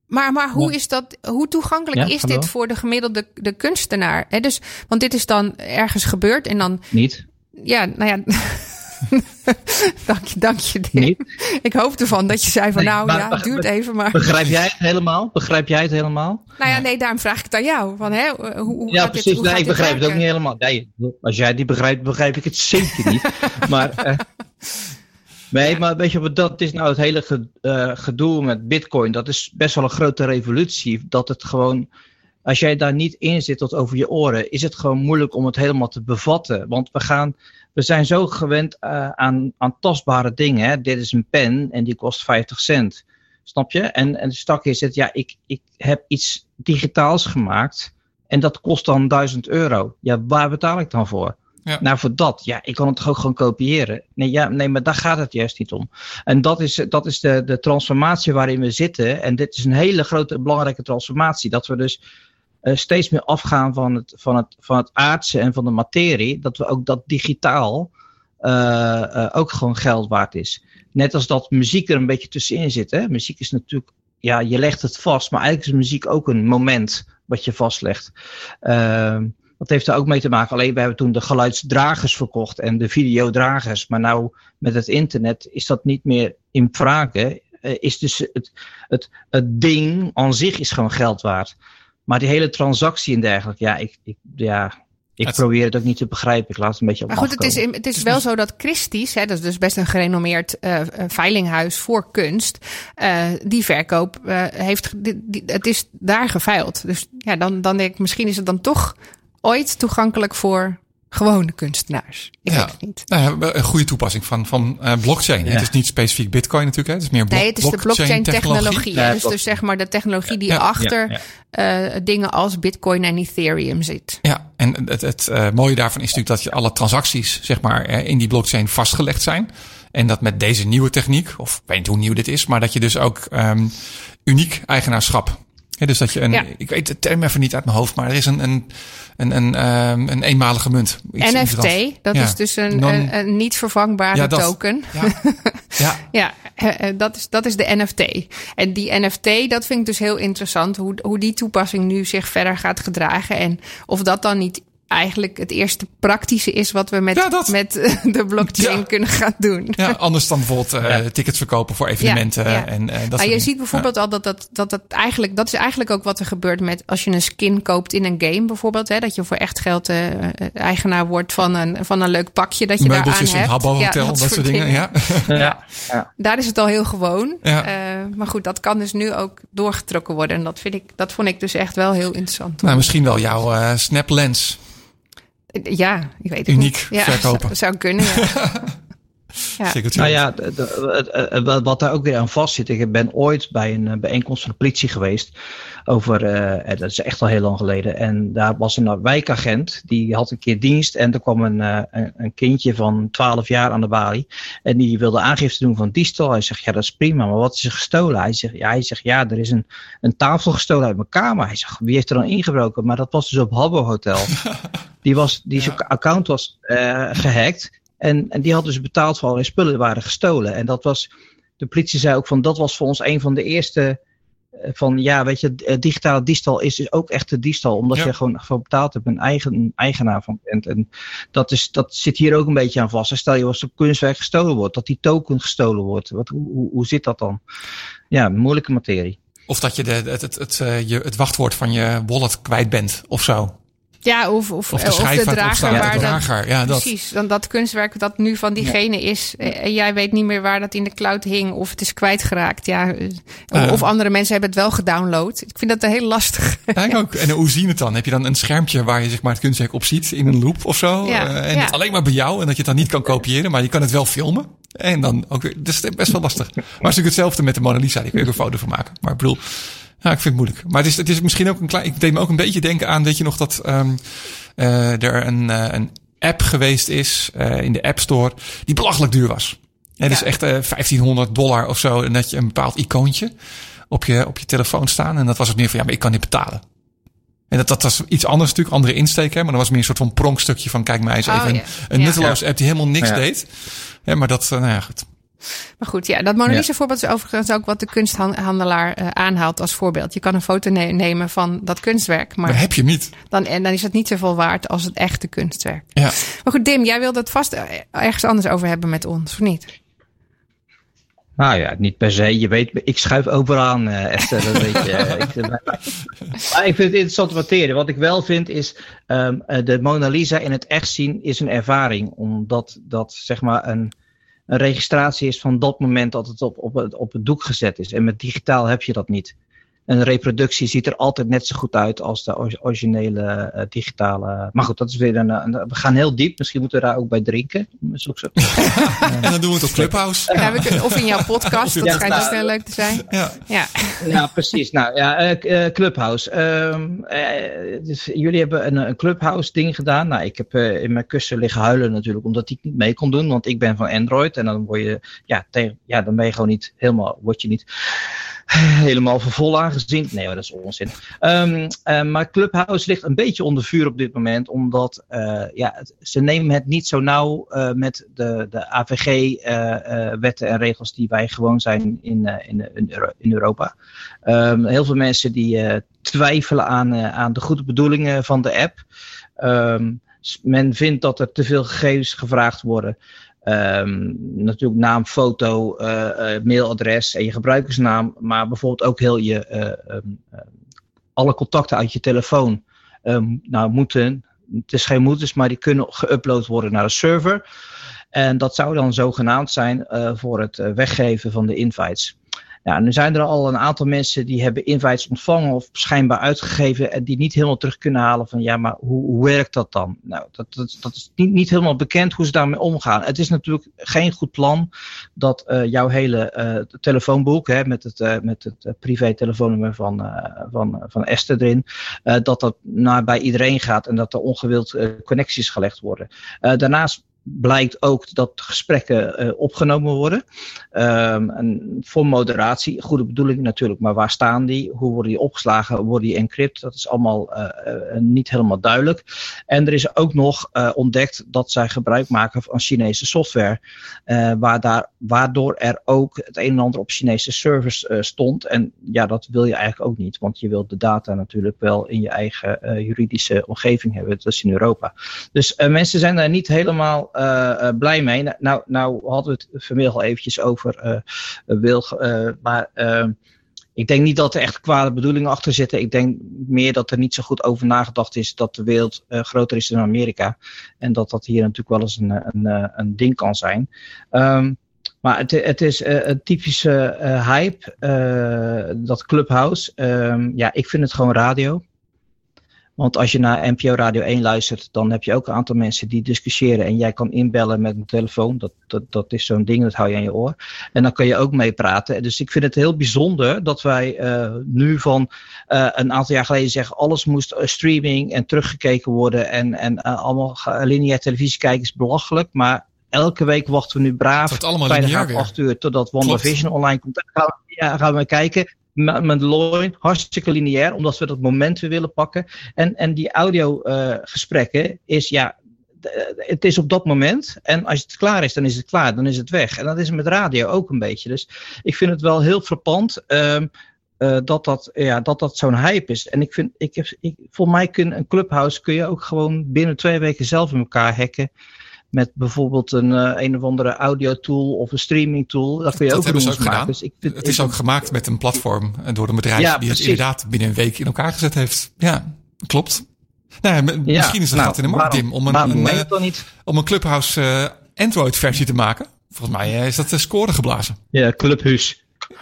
Maar, maar hoe, is dat, hoe toegankelijk ja, is dit voor de gemiddelde de kunstenaar? He, dus, want dit is dan ergens gebeurd en dan. Niet. Ja, nou ja. [laughs] [laughs] dank je, dank je. Niet? Ik hoop ervan dat je zei van nee, nou maar, ja, duurt even maar. Begrijp jij het helemaal? Begrijp jij het helemaal? Nou ja, nee, daarom vraag ik het aan jou. Van, hè, hoe, hoe ja, gaat precies. Dit, hoe nee, gaat ik begrijp het ook niet helemaal. Nee, als jij die begrijpt, begrijp ik het zeker niet. [laughs] maar, uh, Nee, maar weet je, dat is nou het hele ge, uh, gedoe met Bitcoin. Dat is best wel een grote revolutie. Dat het gewoon, als jij daar niet in zit tot over je oren, is het gewoon moeilijk om het helemaal te bevatten. Want we gaan, we zijn zo gewend uh, aan, aan tastbare dingen. Hè? Dit is een pen en die kost 50 cent. Snap je? En, en de stak is het, ja, ik, ik heb iets digitaals gemaakt en dat kost dan 1000 euro. Ja, waar betaal ik dan voor? Ja. Nou, voor dat, ja, ik kan het toch ook gewoon kopiëren. Nee, ja, nee, maar daar gaat het juist niet om. En dat is, dat is de, de transformatie waarin we zitten. En dit is een hele grote, belangrijke transformatie. Dat we dus uh, steeds meer afgaan van het, van, het, van het aardse en van de materie. Dat we ook dat digitaal uh, uh, ook gewoon geld waard is. Net als dat muziek er een beetje tussenin zit. Hè? Muziek is natuurlijk, ja, je legt het vast. Maar eigenlijk is muziek ook een moment wat je vastlegt. Uh, dat heeft er ook mee te maken. Alleen we hebben toen de geluidsdragers verkocht en de videodragers. Maar nou met het internet is dat niet meer in vragen. Uh, is dus het, het, het ding aan zich is gewoon geld waard. Maar die hele transactie en dergelijke, ja, ik, ik, ja, ik het, probeer het ook niet te begrijpen. Ik laat het een beetje op Maar goed, het is, het is wel zo dat Christie's, hè, dat is dus best een gerenommeerd uh, veilinghuis voor kunst, uh, die verkoop heeft, die, die, het is daar geveild. Dus ja, dan, dan denk ik, misschien is het dan toch ooit toegankelijk voor gewone kunstenaars. Ik ja. weet het niet. Nou een goede toepassing van, van uh, blockchain. Ja. Het is niet specifiek bitcoin natuurlijk. Hè. Het is meer nee, het is de blockchain technologie. Ja, dus, dus zeg maar de technologie die achter uh, dingen als bitcoin en ethereum zit. Ja, en het, het uh, mooie daarvan is natuurlijk dat je alle transacties zeg maar in die blockchain vastgelegd zijn. En dat met deze nieuwe techniek, of ik weet niet hoe nieuw dit is, maar dat je dus ook um, uniek eigenaarschap ja, dus dat je een, ja. ik weet de term even niet uit mijn hoofd, maar er is een, een, een, een, um, een eenmalige munt. Iets NFT, dat ja. is dus een, Non, een, een, niet vervangbare ja, dat, token. Ja, ja. [laughs] ja, dat, is, dat is de NFT. En die NFT, dat vind ik dus heel interessant, hoe, hoe die toepassing nu zich verder gaat gedragen. En of dat dan niet eigenlijk het eerste praktische is wat we met, ja, met de blockchain ja. kunnen gaan doen. Ja, anders dan bijvoorbeeld uh, tickets verkopen voor evenementen. Ja, en, uh, dat maar je ziet bijvoorbeeld al dat dat, dat dat eigenlijk, dat is eigenlijk ook wat er gebeurt met als je een skin koopt in een game bijvoorbeeld. Hè, dat je voor echt geld uh, eigenaar wordt van een, van een leuk pakje dat je daar aan hebt. een Habbo Hotel, dat, dat soort dingen. dingen. Ja. [laughs] ja. Daar is het al heel gewoon. maar goed, dat kan dus nu ook doorgetrokken worden. En dat, vind ik, dat vond ik dus echt wel heel interessant. Nou, misschien wel jouw Snap Lens. Ja, ik weet het Uniek niet. verkopen. Zou, zou kunnen, ja. [laughs] Ja. Nou ja, de, de, de, wat daar ook weer aan vast zit. Ik ben ooit bij een bijeenkomst van de politie geweest. Over, uh, dat is echt al heel lang geleden. En daar was een wijkagent. Die had een keer dienst. En er kwam een, uh, een kindje van 12 jaar aan de balie. En die wilde aangifte doen van diefstal. Hij zegt, ja dat is prima. Maar wat is er gestolen? Hij zegt, ja, hij zegt, ja er is een, een tafel gestolen uit mijn kamer. Hij zegt, wie heeft er dan ingebroken? Maar dat was dus op Habbo Hotel. [laughs] Die, was, die ja. zijn account was uh, gehackt. En, en die had dus betaald voor allerlei spullen waren gestolen. En dat was, de politie zei ook van, dat was voor ons een van de eerste van ja, weet je, digitale diefstal is dus ook echt de diefstal. Omdat ja. je gewoon voor betaald hebt, een eigen eigenaar van bent. En dat, is, dat zit hier ook een beetje aan vast. En stel je als een kunstwerk gestolen wordt, dat die token gestolen wordt. Wat, hoe, hoe, hoe zit dat dan? Ja, moeilijke materie. Of dat je de, het, het, het, het, je, het wachtwoord van je wallet kwijt bent of zo. Ja, of, of, of de, of de drager. Ja, waar de drager. Dat, ja, dat. Precies, dan dat kunstwerk dat nu van diegene ja. is. En jij weet niet meer waar dat in de cloud hing. Of het is kwijtgeraakt. Ja, uh, of andere mensen hebben het wel gedownload. Ik vind dat heel lastig. Ja, ook. En hoe zien het dan? Heb je dan een schermpje waar je zeg maar, het kunstwerk op ziet in een loop of zo? Ja, uh, en alleen maar bij jou. En dat je het dan niet kan kopiëren. Maar je kan het wel filmen. En dan ook weer. Dat is best wel lastig. Maar het is natuurlijk hetzelfde met de Mona Lisa. Die kun je ook een foto van maken. Maar ik bedoel... Ja, ik vind het moeilijk. Maar het is, het is misschien ook een klein. Ik deed me ook een beetje denken aan, weet je nog, dat um, uh, er een, uh, een app geweest is uh, in de App Store die belachelijk duur was. Het ja. is echt 1500 dollar of zo. En dat je een bepaald icoontje op je, op je telefoon staan. En dat was het meer van ja, maar ik kan niet betalen. En dat, dat was iets anders natuurlijk, andere insteek. Hè? Maar dat was meer een soort van pronkstukje van kijk mij eens even. Oh, een, een ja. nutteloze app die helemaal niks ja. deed. Ja, maar dat, nou ja, goed. Maar goed, ja, dat Mona Lisa ja. voorbeeld is overigens ook wat de kunsthandelaar uh, aanhaalt als voorbeeld. Je kan een foto ne nemen van dat kunstwerk, maar, maar heb je niet. Dan, en dan is het niet zoveel waard als het echte kunstwerk. Ja. Maar goed, Dim, jij wilde het vast ergens anders over hebben met ons, of niet? Nou ja, niet per se. Je weet, ik schuif overal aan, uh, Esther. Dat weet je. [laughs] ik, maar ik vind het interessant materie. Wat ik wel vind is, um, de Mona Lisa in het echt zien is een ervaring. Omdat dat, zeg maar, een een registratie is van dat moment dat het op, op, het, op het doek gezet is. En met digitaal heb je dat niet een reproductie ziet er altijd net zo goed uit als de originele uh, digitale. Maar goed, dat is weer een, een, We gaan heel diep. Misschien moeten we daar ook bij drinken. Zo. [laughs] en dan doen we het op Clubhouse. Ja, we kunnen, of in jouw podcast. Dat ja, schijnt nou, snel leuk te zijn. Ja, ja. ja precies. Nou ja, uh, Clubhouse. dus jullie hebben een, een Clubhouse ding gedaan. Nou, ik heb in mijn kussen liggen huilen natuurlijk, omdat ik niet mee kon doen. Want ik ben van Android. En dan word je, ja, tegen, ja dan ben je gewoon niet helemaal, word je niet helemaal voor vol. Nee, dat is onzin. Um, uh, maar Clubhouse ligt een beetje onder vuur op dit moment, omdat uh, ja, ze nemen het niet zo nauw uh, met de, de AVG-wetten en regels die wij gewoon zijn in, in, in, Europa. Um, heel veel mensen die twijfelen aan, aan de goede bedoelingen van de app. Men vindt dat er te veel gegevens gevraagd worden. Um, natuurlijk naam, foto, uh, uh, mailadres en je gebruikersnaam. Maar bijvoorbeeld ook heel je, uh, um, alle contacten uit je telefoon um, nou, moeten, het is geen moeten, maar die kunnen geüpload worden naar de server. En dat zou dan zogenaamd zijn voor het weggeven van de invites. Ja, nu zijn er al een aantal mensen die hebben invites ontvangen of schijnbaar uitgegeven en die niet helemaal terug kunnen halen van ja, maar hoe, werkt dat dan? Nou, dat, dat, is niet, niet helemaal bekend hoe ze daarmee omgaan. Het is natuurlijk geen goed plan dat uh, jouw hele uh, telefoonboek hè, met het, uh, met het privé telefoonnummer van, van, van Esther erin, dat dat naar bij iedereen gaat en dat er ongewild connecties gelegd worden. daarnaast blijkt ook dat gesprekken uh, opgenomen worden. Um, en voor moderatie, goede bedoeling natuurlijk, maar waar staan die? Hoe worden die opgeslagen? Worden die encrypt? Dat is allemaal uh, uh, niet helemaal duidelijk. En er is ook nog ontdekt dat zij gebruik maken van Chinese software, waar daar, waardoor er ook het een en ander op Chinese servers stond. En ja, dat wil je eigenlijk ook niet, want je wilt de data natuurlijk wel in je eigen juridische omgeving hebben, dat is in Europa. Dus mensen zijn daar niet helemaal uh, blij mee. Nou, nou, nou hadden we het vanmiddag al eventjes over uh, Wil. maar ehm, ik denk niet dat er echt kwade bedoelingen achter zitten. Ik denk meer dat er niet zo goed over nagedacht is dat de wereld groter is dan Amerika. En dat dat hier natuurlijk wel eens een, een, een ding kan zijn. Um, maar het, het is uh, een typische hype, dat Clubhouse. Um, ja, ik vind het gewoon radio. Want als je naar NPO Radio 1 luistert, dan heb je ook een aantal mensen die discussiëren. En jij kan inbellen met een telefoon. Dat, dat, dat is zo'n ding, dat hou je aan je oor. En dan kan je ook meepraten. Dus ik vind het heel bijzonder dat wij uh, nu van uh, een aantal jaar geleden zeggen: alles moest uh, streaming en teruggekeken worden. En, en allemaal lineair televisie kijken is belachelijk. Maar elke week wachten we nu braaf. Het allemaal lineair acht uur totdat WandaVision online komt. Dan gaan we, ja, gaan we kijken. Mandalorian, hartstikke lineair, omdat we dat moment weer willen pakken. En, en die audiogesprekken uh, is ja, het is op dat moment. En als het klaar is, dan is het klaar. Dan is het weg. En dat is met radio ook een beetje. Dus ik vind het wel heel frappant. Um, uh, dat dat, ja, dat, dat zo'n hype is. En ik vind, ik heb, ik, voor mij kun een clubhouse kun je ook gewoon binnen twee weken zelf in elkaar hacken met bijvoorbeeld een uh, een of andere audio tool of een streaming tool. Dat kun je dat ook ook gedaan. Dus ik vind, het is ook gemaakt met een platform door een bedrijf ja, die het inderdaad binnen een week in elkaar gezet heeft. Ja, klopt. Nou, ja, misschien is het nou, gat in de markt, Tim, om een, een, een om een Clubhouse uh, Android versie te maken. Volgens mij is dat de score geblazen. Ja, Clubhouse.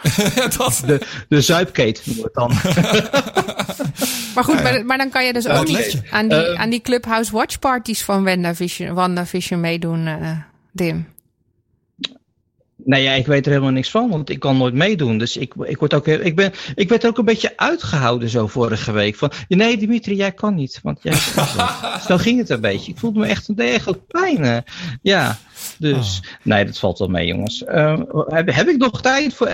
[laughs] dat. De, de zuipkeet wordt dan. [laughs] maar goed, maar, maar, dan kan je dus ook niet aan die, uh, aan die Clubhouse Watch Parties van WandaVision, WandaVision meedoen, uh, Dim. Nee, ja, ik weet er helemaal niks van, want ik kan nooit meedoen. Dus ik, ik, word ook, ik, ben, ik werd ook een beetje uitgehouden zo vorige week. Van, nee, Dimitri, jij kan niet. Want jij, zo [laughs] ging het een beetje. Ik voelde me echt een degelijk pijn. Ja, dus oh. nee, dat valt wel mee, jongens. Uh, heb, heb ik nog tijd voor